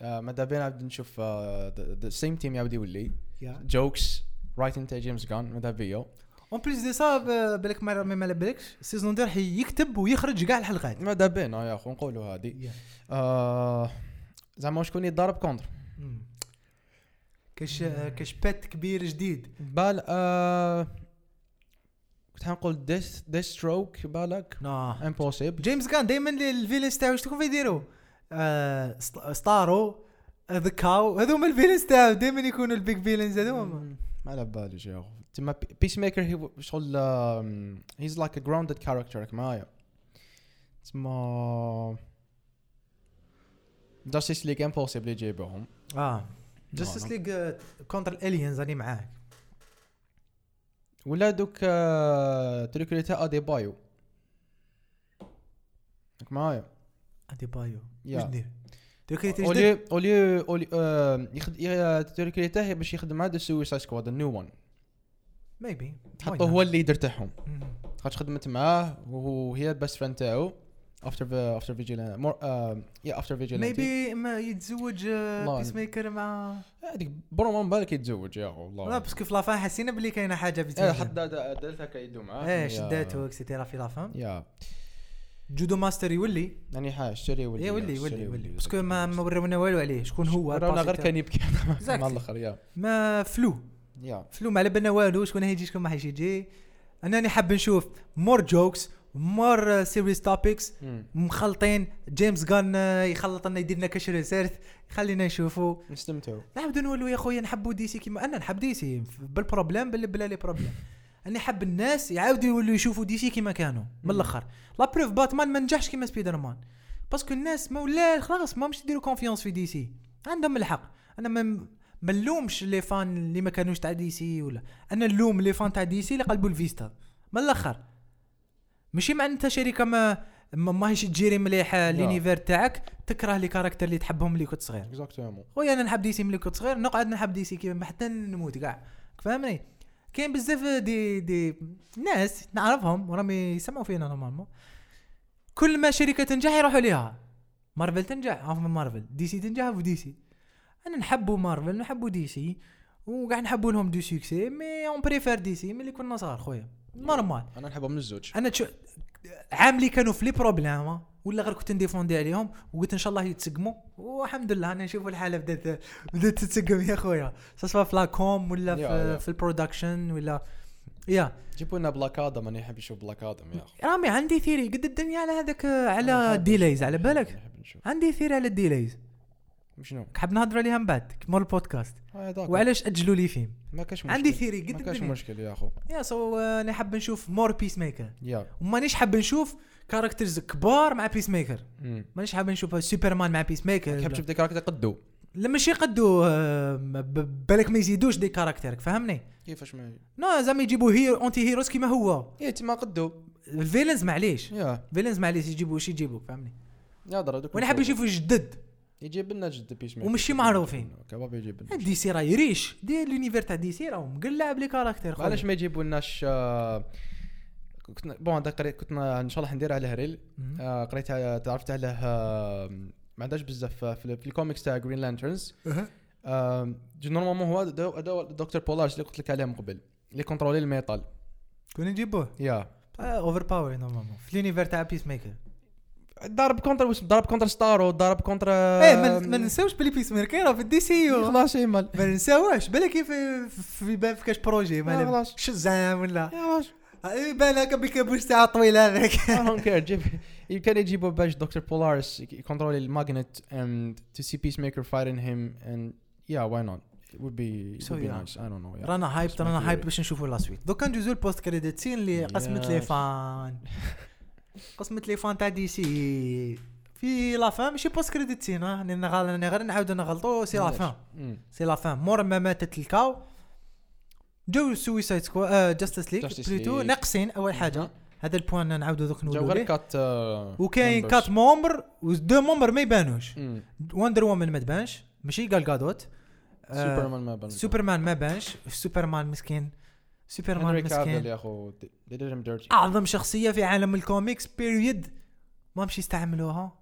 ماذا بينا نشوف the same team يعاود يولي jokes writing تاع James Gunn ماذا بيا en plus de ça بالك ما ما بالكش ال season 2 راح يكتب ويخرج كاع الحلقات ماذا بينا يا أخو نقولوا هذه. آه، زعما شكون يتضارب contre. كاش كاش bad كبير جديد. بال آه، كنت حنقول Death Deathstroke بالك impossible James كان دائما ال villains تاعو شتكون يديروا آه ست- Starro the cow هذوما ال villains تاعو دائما يكونوا ال big villains هذوما ما على باليش يا اخو تما Peacemaker شغل he's like a grounded character معايا. تما جاستيس ليج امبوسيبل يجيبوهم آه. جاستس ليج كونتر الالينز راني معاك. ولا دوك آه، تريكولي تاع أدي بايو. راك معايا؟ أدي بايو. واش دير؟ دوك جديد أولي أولي أولي آه، يخد تريكولي تاعه باش يخدم مع سويسايد سكواد النيو وان. ميبي حطوه هو الليدر تاعهم. خاطر خدمت معاه وهي البست فريند تاعو. افتر افتر فيجيلان مور يا افتر فيجيلان ميبي ما يتزوج بيس ميكر مع هذيك برومو من بالك يتزوج يا اخو لا والله باسكو في لافان حسينا بلي كاينة حاجة بزاف حتى دلت هكا يدو معاه إيه شداته اكسيتيرا في لافان يا جودو ماستر يولي يعني حاجة اشتري ولي إيه ولي ولي ولي باسكو ما ما ورونا والو عليه شكون هو الباسي غير. كان يبكي مع. الآخر يا ما فلو يا فلو ما على بالنا والو شكون هيجي شكون ما حيجي يجي أنا حاب نشوف مور جوكس مور سيريس توبكس. مخلطين. جيمس جان آه، يخلط لنا يدير لنا كاش ريسيرث خلينا نشوفوا نستمتعوا. نعاودو نولوا يا خويا نحبوا دي سي كيما أنا نحب دي سي. بالبروبليم بلا بلا لي بروبليم أنا حب الناس يعاودوا يولوا يشوفوا دي سي كيما كانوا من. الأخر. لا بروف باتمان ما نجحش كيما سبايدر مان parce que الناس ما ولا خلاص ما مش يديروا confiance في DC. عندهم الحق. أنا ما ما نلومش les fans اللي ما كانوش تاع DC ولا أنا نلوم les fans تاع DC اللي قلبوا الفيستا. من الأخر. ماشي مع انت شركه ما ما ماهيش تجيري مليح l'univers تاعك تكره les caractères اللي تحبهم ملي كنت صغير. exactement خويا أنا نحب DC ملي كنت صغير نقعد نحب DC كيما حتى نموت كاع. فاهمني كاين بزاف دي دي ناس نعرفهم وراهم يسمعوا فينا normalement كل ما شركة تنجح يروحوا ليها. مارفل تنجح عارف من مارفل دي سي تنجح في دي سي أنا نحبوا مارفل نحبوا دي سي وقاع نحبوا لهم دو سوكسي مي اون بريفير دي سي ملي كنا صغار خويا. نورمال. أنا نحبهم من الزوج. أنا تشو عام اللي كانوا في لي بروبليم ولا غير كنت نديفوندي عليهم وقلت إن شاء الله يتسقموا. والحمد لله أنا نشوف الحالة بدات بدأت تتسقم يا خويا. سواء في لاكوم ولا في. في البرودكشن ولا يا. جيبوا لنا Black Adam أنا يحب يشوف Black Adam يا أخي. رامي عندي theory قد الدنيا على هذاك على نشوف- على بالك؟ عندي theory على ال delays شنو حاب نهضروا عليها من بعد مور البودكاست. آه،. وعلاش أجلوا les films؟ ما كاش مشكل. عندي theory ما قد كاش الدنيا. مشكل يا أخو. يا سو أنا حاب نشوف more Peacemaker يا ومانيش حاب نشوف characters كبار مع Peacemaker. مانيش حاب نشوف سوبرمان مع Peacemaker تحب تشوف des caractères قدو لا ماشي يقدوا آه، بالك ما يزيدوش دي كاركتيرك فهمني؟ كيفاش ما نو زعما يجيبوا هيرو اونتي هيروز كيما هو. إيه تما قدو. الفيلنز معليش. يا. فيلنز معليش يجيبوا واش يجيبوا فهمني؟ يا درا دوك وأنا حاب نشوفو. جدد. يجيب لنا جد بيس ومشي معروفين. كباب يجيب لنا دي سي راه يريش دي لونيفير تاع دي سي راهو مقلع بلي كاركتير. علاش ما يجيبوا لناش آه، كنت بون هذا قريت كنت إن شاء الله ندير عليه ريل. آه، قريت تعرفت عليه آه، ما عندهاش بزاف في في الكوميكس تاع Green Lanterns أها. normalement هو دكتور بولارس اللي قلت لك عليه من قبل. اللي يcontrôler ال métal كون نجيبوه يا overpower normalement في l'univers تاع Peacemaker ضرب contre واش ضرب contre Starro ضرب contre إيه ما ننساوش بلي Peacemaker راه في ال DCU خلاص يمال ما ننساوش بالك كيف في في كاش projet آه، ما خلاص. Shazam ولا؟ يا واش يبان هكا ب capuche تاع طويل هذاك I don't care. جيب كان يجيبوا باش دكتور بولارس يكونترولي ال magnet and to see Peacemaker fighting him and yeah why not? It would be, So would be yeah. nice. I don't know yeah. رانا hype رانا. hype باش نشوفوا la suite دوكا ندوزو ال post-credit scene اللي قسمت لي. fin قسمت لي تاع DC. في la fin ماشي post-credit scene راني غير راني غير نعاودو نغلطو c'est la؟ fin. c'est la fin مور ما ماتت ال cow. جو Suicide Squad Justice Justice plutôt. ناقصين أول حاجة. هذا ال point نعاودو دوك جاو نقولوا غير quatre وكاين. quatre membres و deux membres ما يبانوش. Wonder Woman ما تبانش. ماشي Gal Gadot آه، سوبرمان ما بان سوبرمان ما بانش سوبرمان مسكين. سوبرمان مسكين يا أخو أعظم شخصية في عالم ال comics period ما مشي يستعملوها.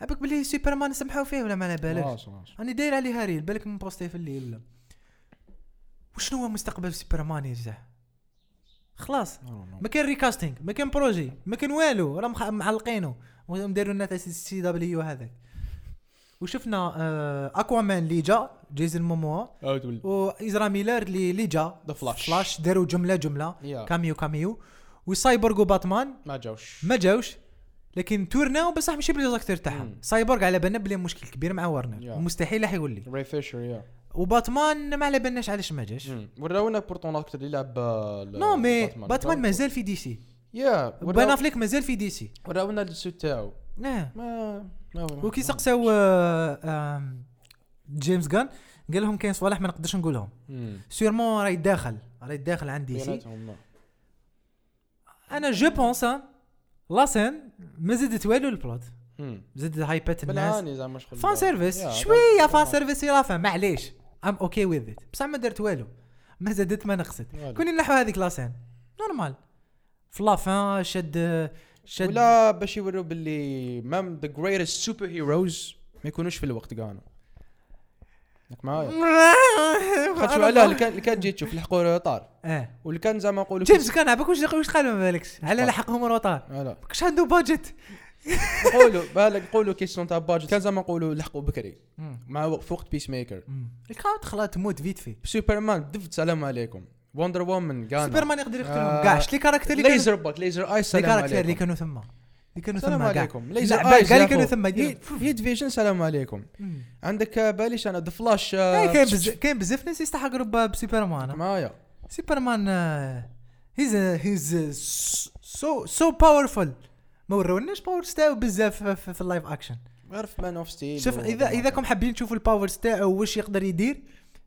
عبك بلي سوبرمان سمحوا فيه ولا ما على بالكش راني داير عليها reel بالك من posté في الليل ولا. وشنو هو مستقبل سوبرمان يا جدع خلاص. ما كان recasting ما كان projet ما كان والو راه معلقينه. وداروا لنا تاع CW هذاك. وشفنا آه Aquaman اللي جا Jason Momoa و Ezra Miller اللي اللي جا The Flash. Flash داروا جملة جملة. Yeah. cameo cameo. و Cyborg و Batman. ما جاوش. ما جاوش. لكن تورناو بصح ماشي ب les acteurs تاعهم. سايبورغ على بالنا بلي مشكل كبير مع Warner Yeah. ومستحيل راح يولي Ray Fisher يا وباتمان ما على بالناش علاش ما جاش. وراونا pourtant acteur اللي يلعب آه، non mais Batman. مازال في DC. Yeah Ben Affleck مازال في DC. وراونا ال suit تاعو. نعم. ما ما وكي سقساو آه، James Gunn قال لهم كاين صوالح ما نقدرش نقولهم. sûrement راه يداخل راه يداخل عن DC؟ ما. أنا je pense la scène ما زدت والو ال plot. زدت هايبات الناس. fan service شوية fan service في la fin معليش. I'm okay with it بصح ما درت والو. ما زدت ما نقصت. كوني نحو هذيك la scène normal في la fin شد شد. ولا باش يوروا باللي même the greatest superheroes ما يكونوش في الوقت كانوا معايا. خاطر شو علاه اللي كان تجي تشوف لحقوا retard آه واللي كان زعما نقولوا James Gunn عباك واش واش قال ما بالكش على قال؟ لحقهم retard لا كاش عنده budget نقولوا بالك نقولوا كيسيون تاع باجت كان زعما نقولوا لحقوا بكري مع في وقت بيس ميكر الكاو دخلها تموت فيت في سوبرمان دفت سلام عليكم. وندر وومن كان سوبرمان يقدر يقتلهم. آه، كاع شتي كاركتر اللي ليزر بوت ليزر اي لي سلام كاركتر اللي عليكم. كانوا ثما كانوا سلام عليكم. كاع اللي كانوا يديروا- هيد فيجن سلام عليكم. عندك باليش أنا ذا فلاش كاين بز... كاين بزاف ناس يستحقوا بسوبرمان. معايا سوبرمان he's he's so so powerful ما وروناش powers تاعو بزاف في- ال live action غير في Man of Steel شوف اذا إذا كم حابين تشوفوا ال powers تاعو واش يقدر يدير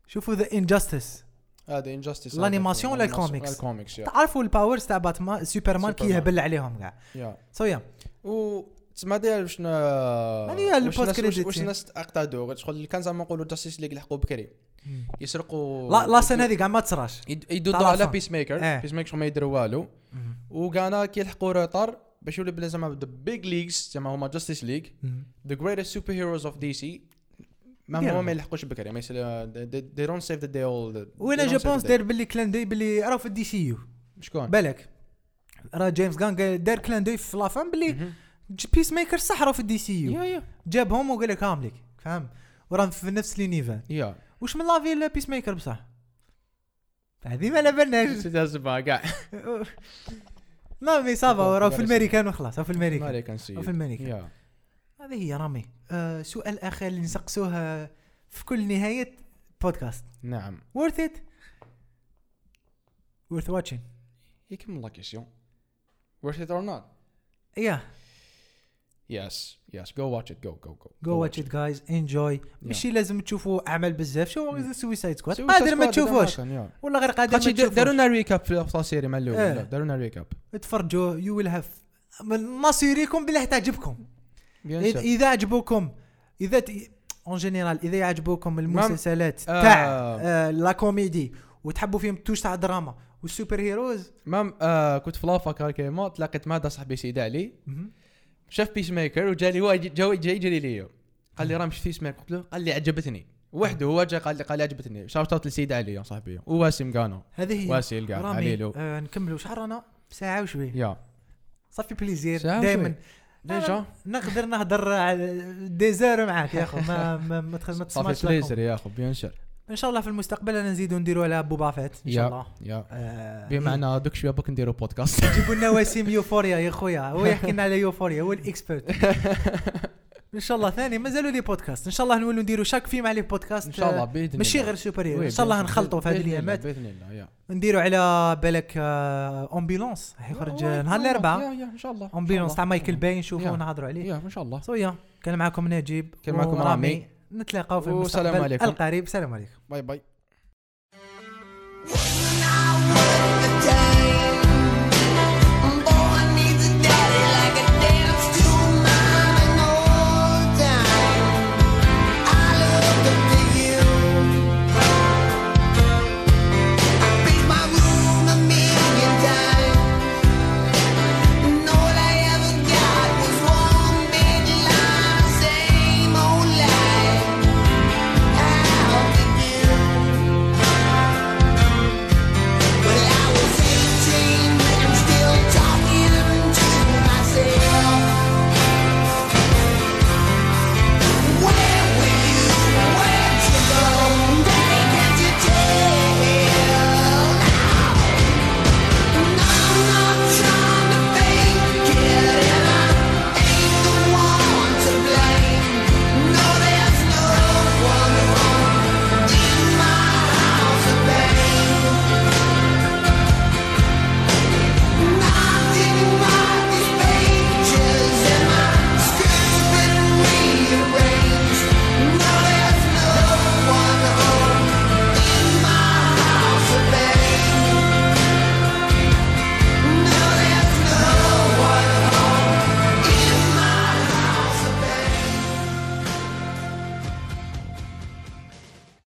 شوفوا the Injustice هذا Injustice ال animation ولا ال comics؟ ال comics تعرفوا ال powers تاع Batman Superman كي سوبرمان. يهبل عليهم كاع. yeah so yeah و تسمع ديال واش هذه ال post-credit واش. الناس اعتادوا شغل كان زعما نقولوا Justice League لحقوا بكري. يسرقوا لا لا سنه هذه كاع ما تصراش. يد- يدوا على. Peacemaker. Peacemaker ما يديروا والو. وكانا كي يلحقوا retard باش يولي بلا زعما the big leagues زعما هما Justice League the greatest superheroes of DC ما. هما ما يلحقوش بكري ما يصير they don't save the day all. وأنا je pense داير باللي clin d'œil باللي راهو في ال DCU. شكون؟ بالك. راه James قال- دار clin d'œil في la fin باللي. Peacemaker صح راهو في ال DCU جابهم وقال لك هاملك فاهم وراه في نفس l'univers yeah. وش من لافي Peacemaker بصح؟ هذه ما على بالناش. كاع. là mais ça va راهو في الميريكان وخلاص راهو في الميريكان. في الميريكان. هذه هي رامي. آه سؤال آخر اللي نسقسوه آه، في كل نهاية بودكاست نعم. Worth it? Worth watching. يكمل la question worth it or not? Yeah. Yes yes. Go watch it. Go go go. Go watch it guys. Enjoy. ماشي لازم تشوفوا أعمال بزاف. شوفوا سويسايد سكواد قادر ما تشوفوش. ولا غير قادر ما خاطش داروا تشوفوش. لنا ريكاب في السيري مع الأول إيه. داروا لنا ريكاب تفرجوا يو ويل هاف مصيركم بالله تعجبكم إذا عجبوكم إذا اون جينيرال إذا يعجبوكم المسلسلات آه. تاع آه لا كوميدي وتحبوا فيهم توش تاع دراما والسوبر هيروز. مام آه كنت في لافا كاركيمو تلاقيت مع صاحبي سيد علي شاف Peacemaker وجالي هو جا جاي يجري لي قال لي راه مش Peacemaker قلت له قال لي عجبتني. وحده هو جا قال لي قال لي عجبتني. shout out لسيد علي صاحبي. وواسم كانو هذه هي. كاع عليلو. آه نكملوا شحال رانا ساعة وشويه yeah. صافي plaisir دائما. déjà نقدر نهضر على des heures معاك يا أخو. ما ما ما ما صافي. بليزر يا أخو bien sûr إن شاء الله في المستقبل أنا نزيدوا نديروا على Boba Fett إن شاء الله. yeah. آه، بمعنى دوك شوية بك نديرو بودكاست جيبوا لنا وسيم يوفوريا يا خويا. هو يحكي لنا على يوفوريا هو ال expert إن شاء الله ثاني مازالوا لي بودكاست إن شاء الله نولوا نديروا chaque film عليه بودكاست إن شاء الله بإذن الله. ماشي غير super hero إن شاء الله نخلطوا في هذه الايامات بإذن الله نديروا على بالك آه، Ambulance يخرج oui، نهار الأربعاء. إن شاء الله Ambulance تاع مايكل باي. نشوفوا ونهضروا عليه. يا ان شاء الله. صويا كان معكم نجيب كان معكم. رامي. نتلاقاو في المستقبل. القريب. السلام عليكم. باي باي.